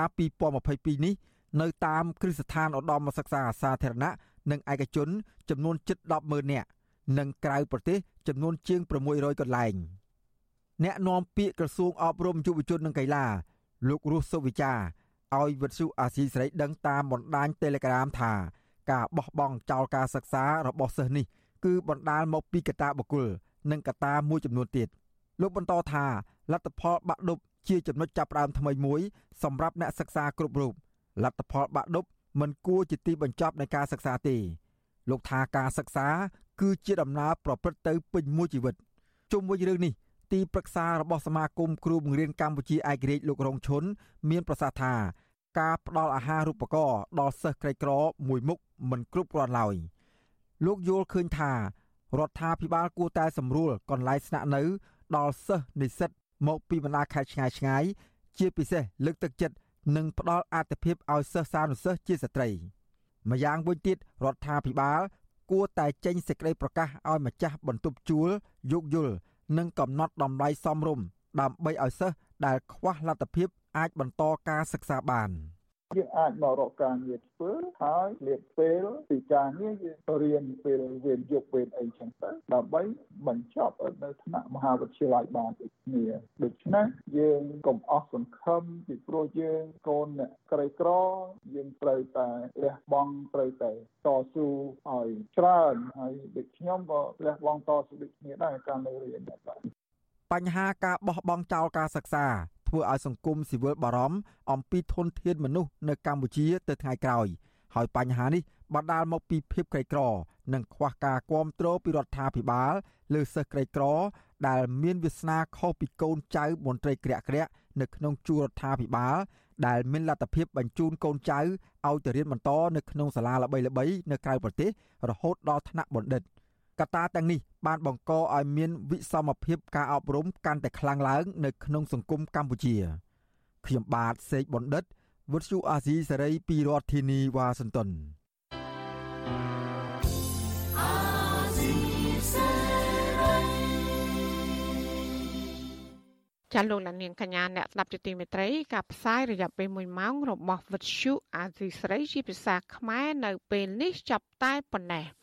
2022នេះនៅតាមគ្រឹះស្ថានឧត្តមសិក្សាសាធារណៈនិងឯកជនចំនួនជិត100000នាក់និងក្រៅប្រទេសចំនួនជាង600កន្លែងអ្នកនាំពាក្យក្រសួងអប់រំយុវជននិងកីឡាលោករស់សុវិចាឲ្យវិទ្យុអាស៊ីសេរីដឹងតាមបណ្ដាញ Telegram ថាការបោះបង់ចោលការសិក្សារបស់សិស្សនេះគឺបណ្ដាលមកពីកត្តាបុគ្គលនិងកត្តាមួយចំនួនទៀតលោកបន្តថាលទ្ធផលបាក់ឌុប ជាចំណុចចាប់ផ្ដើមថ្មីមួយសម្រាប់អ្នកសិក្សាគ្រប់រូបលទ្ធផលបាក់ឌុបមិនគួរជាទីបញ្ចប់នៃការសិក្សាទេលោកថាការសិក្សា គឺជាដំណើរប្រព្រឹត្តទៅពេញមួយជីវិតជុំវិញរឿងនេះទីប្រឹក្សារបស់សមាគមគ្រូបង្រៀនកម្ពុជាឯករាជ្យលោករងឈុនមានប្រសាសន៍ថាការផ្ដល់អាហារូបករណ៍ដល់សិស្សក្រីក្រមួយមុខមិនគ្រប់គ្រាន់ឡើយលោកយល់ឃើញថារដ្ឋាភិបាលគួរតែសម្រួលកន្លែងស្នាក់នៅ ដល់សិស្សនិស្សិត មកពីបណ្ដាខេត្តឆ្ងាយឆ្ងាយជាពិសេសលើកទឹកចិត្តនិងផ្ដល់អាទិភាពឲ្យសិស្សានុសិស្សជាស្ត្រីម្យ៉ាងវិញទៀតរដ្ឋាភិបាល គួរតែចេញសេចក្តីប្រកាសឲ្យម្ចាស់បន្ទប់ជួលយោគយល់និងកំណត់តម្លៃសមរម្យដើម្បីឲ្យសិស្សដែលខ្វះលទ្ធភាពអាចបន្តការសិក្សាបាន។ យើងអាចមករកការងារធ្វើហើយលាបពេលពីការងារយើងរៀនពេលវេនយប់វេនអីចឹងទៅដើម្បីបញ្ចប់នៅថ្នាក់មហាវិទ្យាល័យបានដូចគ្នាដូច្នេះយើងកុំអស់សង្ឃឹមពីព្រោះយើងកូនអ្នកក្រីក្រយើងត្រូវតែលះបង់ត្រូវតែតស៊ូឲ្យច្រើនហើយដូចខ្ញុំក៏លះបង់តស៊ូដូចគ្នាដែរការនៅរៀនបាទបញ្ហាការបោះបង់ចោលការសិក្សា ធ្វើឲ្យសង្គមស៊ីវិលបារម្ភអំពីធនធានមនុស្សនៅកម្ពុជាទៅថ្ងៃក្រោយហើយបញ្ហានេះបណ្ដាលមកពីភាពក្រីក្រ និងខ្វះការគ្រប់គ្រងពីរដ្ឋាភិបាលលើសិស្សក្រីក្រដែលមានវាសនាខុសពីកូនចៅមន្ត្រីក្រាក់ក្រាក់នៅក្នុងជួររដ្ឋាភិបាលដែលមានលទ្ធភាពបញ្ជូនកូនចៅឲ្យទៅរៀនបន្តនៅក្នុងសាលាល្បីៗនៅក្រៅប្រទេសរហូតដល់ថ្នាក់បណ្ឌិត។ កត្តាទាំងនេះបានបង្កឲ្យមានវិសមភាពការអប់រំកាន់តែខ្លាំងឡើងនៅក្នុងសង្គមកម្ពុជាខ្ញុំបាទសេកបណ្ឌិតវុទ្ធុអាស៊ីសេរីពីរដ្ឋធានីវ៉ាស៊ីនតោនចាលោកលានកញ្ញាអ្នកស្ដាប់ជាទីមេត្រីការផ្សាយរយៈពេល1ម៉ោងរបស់វិទ្យុអាស៊ីសេរីជាភាសាខ្មែរនៅពេលនេះចាប់តែប៉ុណ្ណេះ។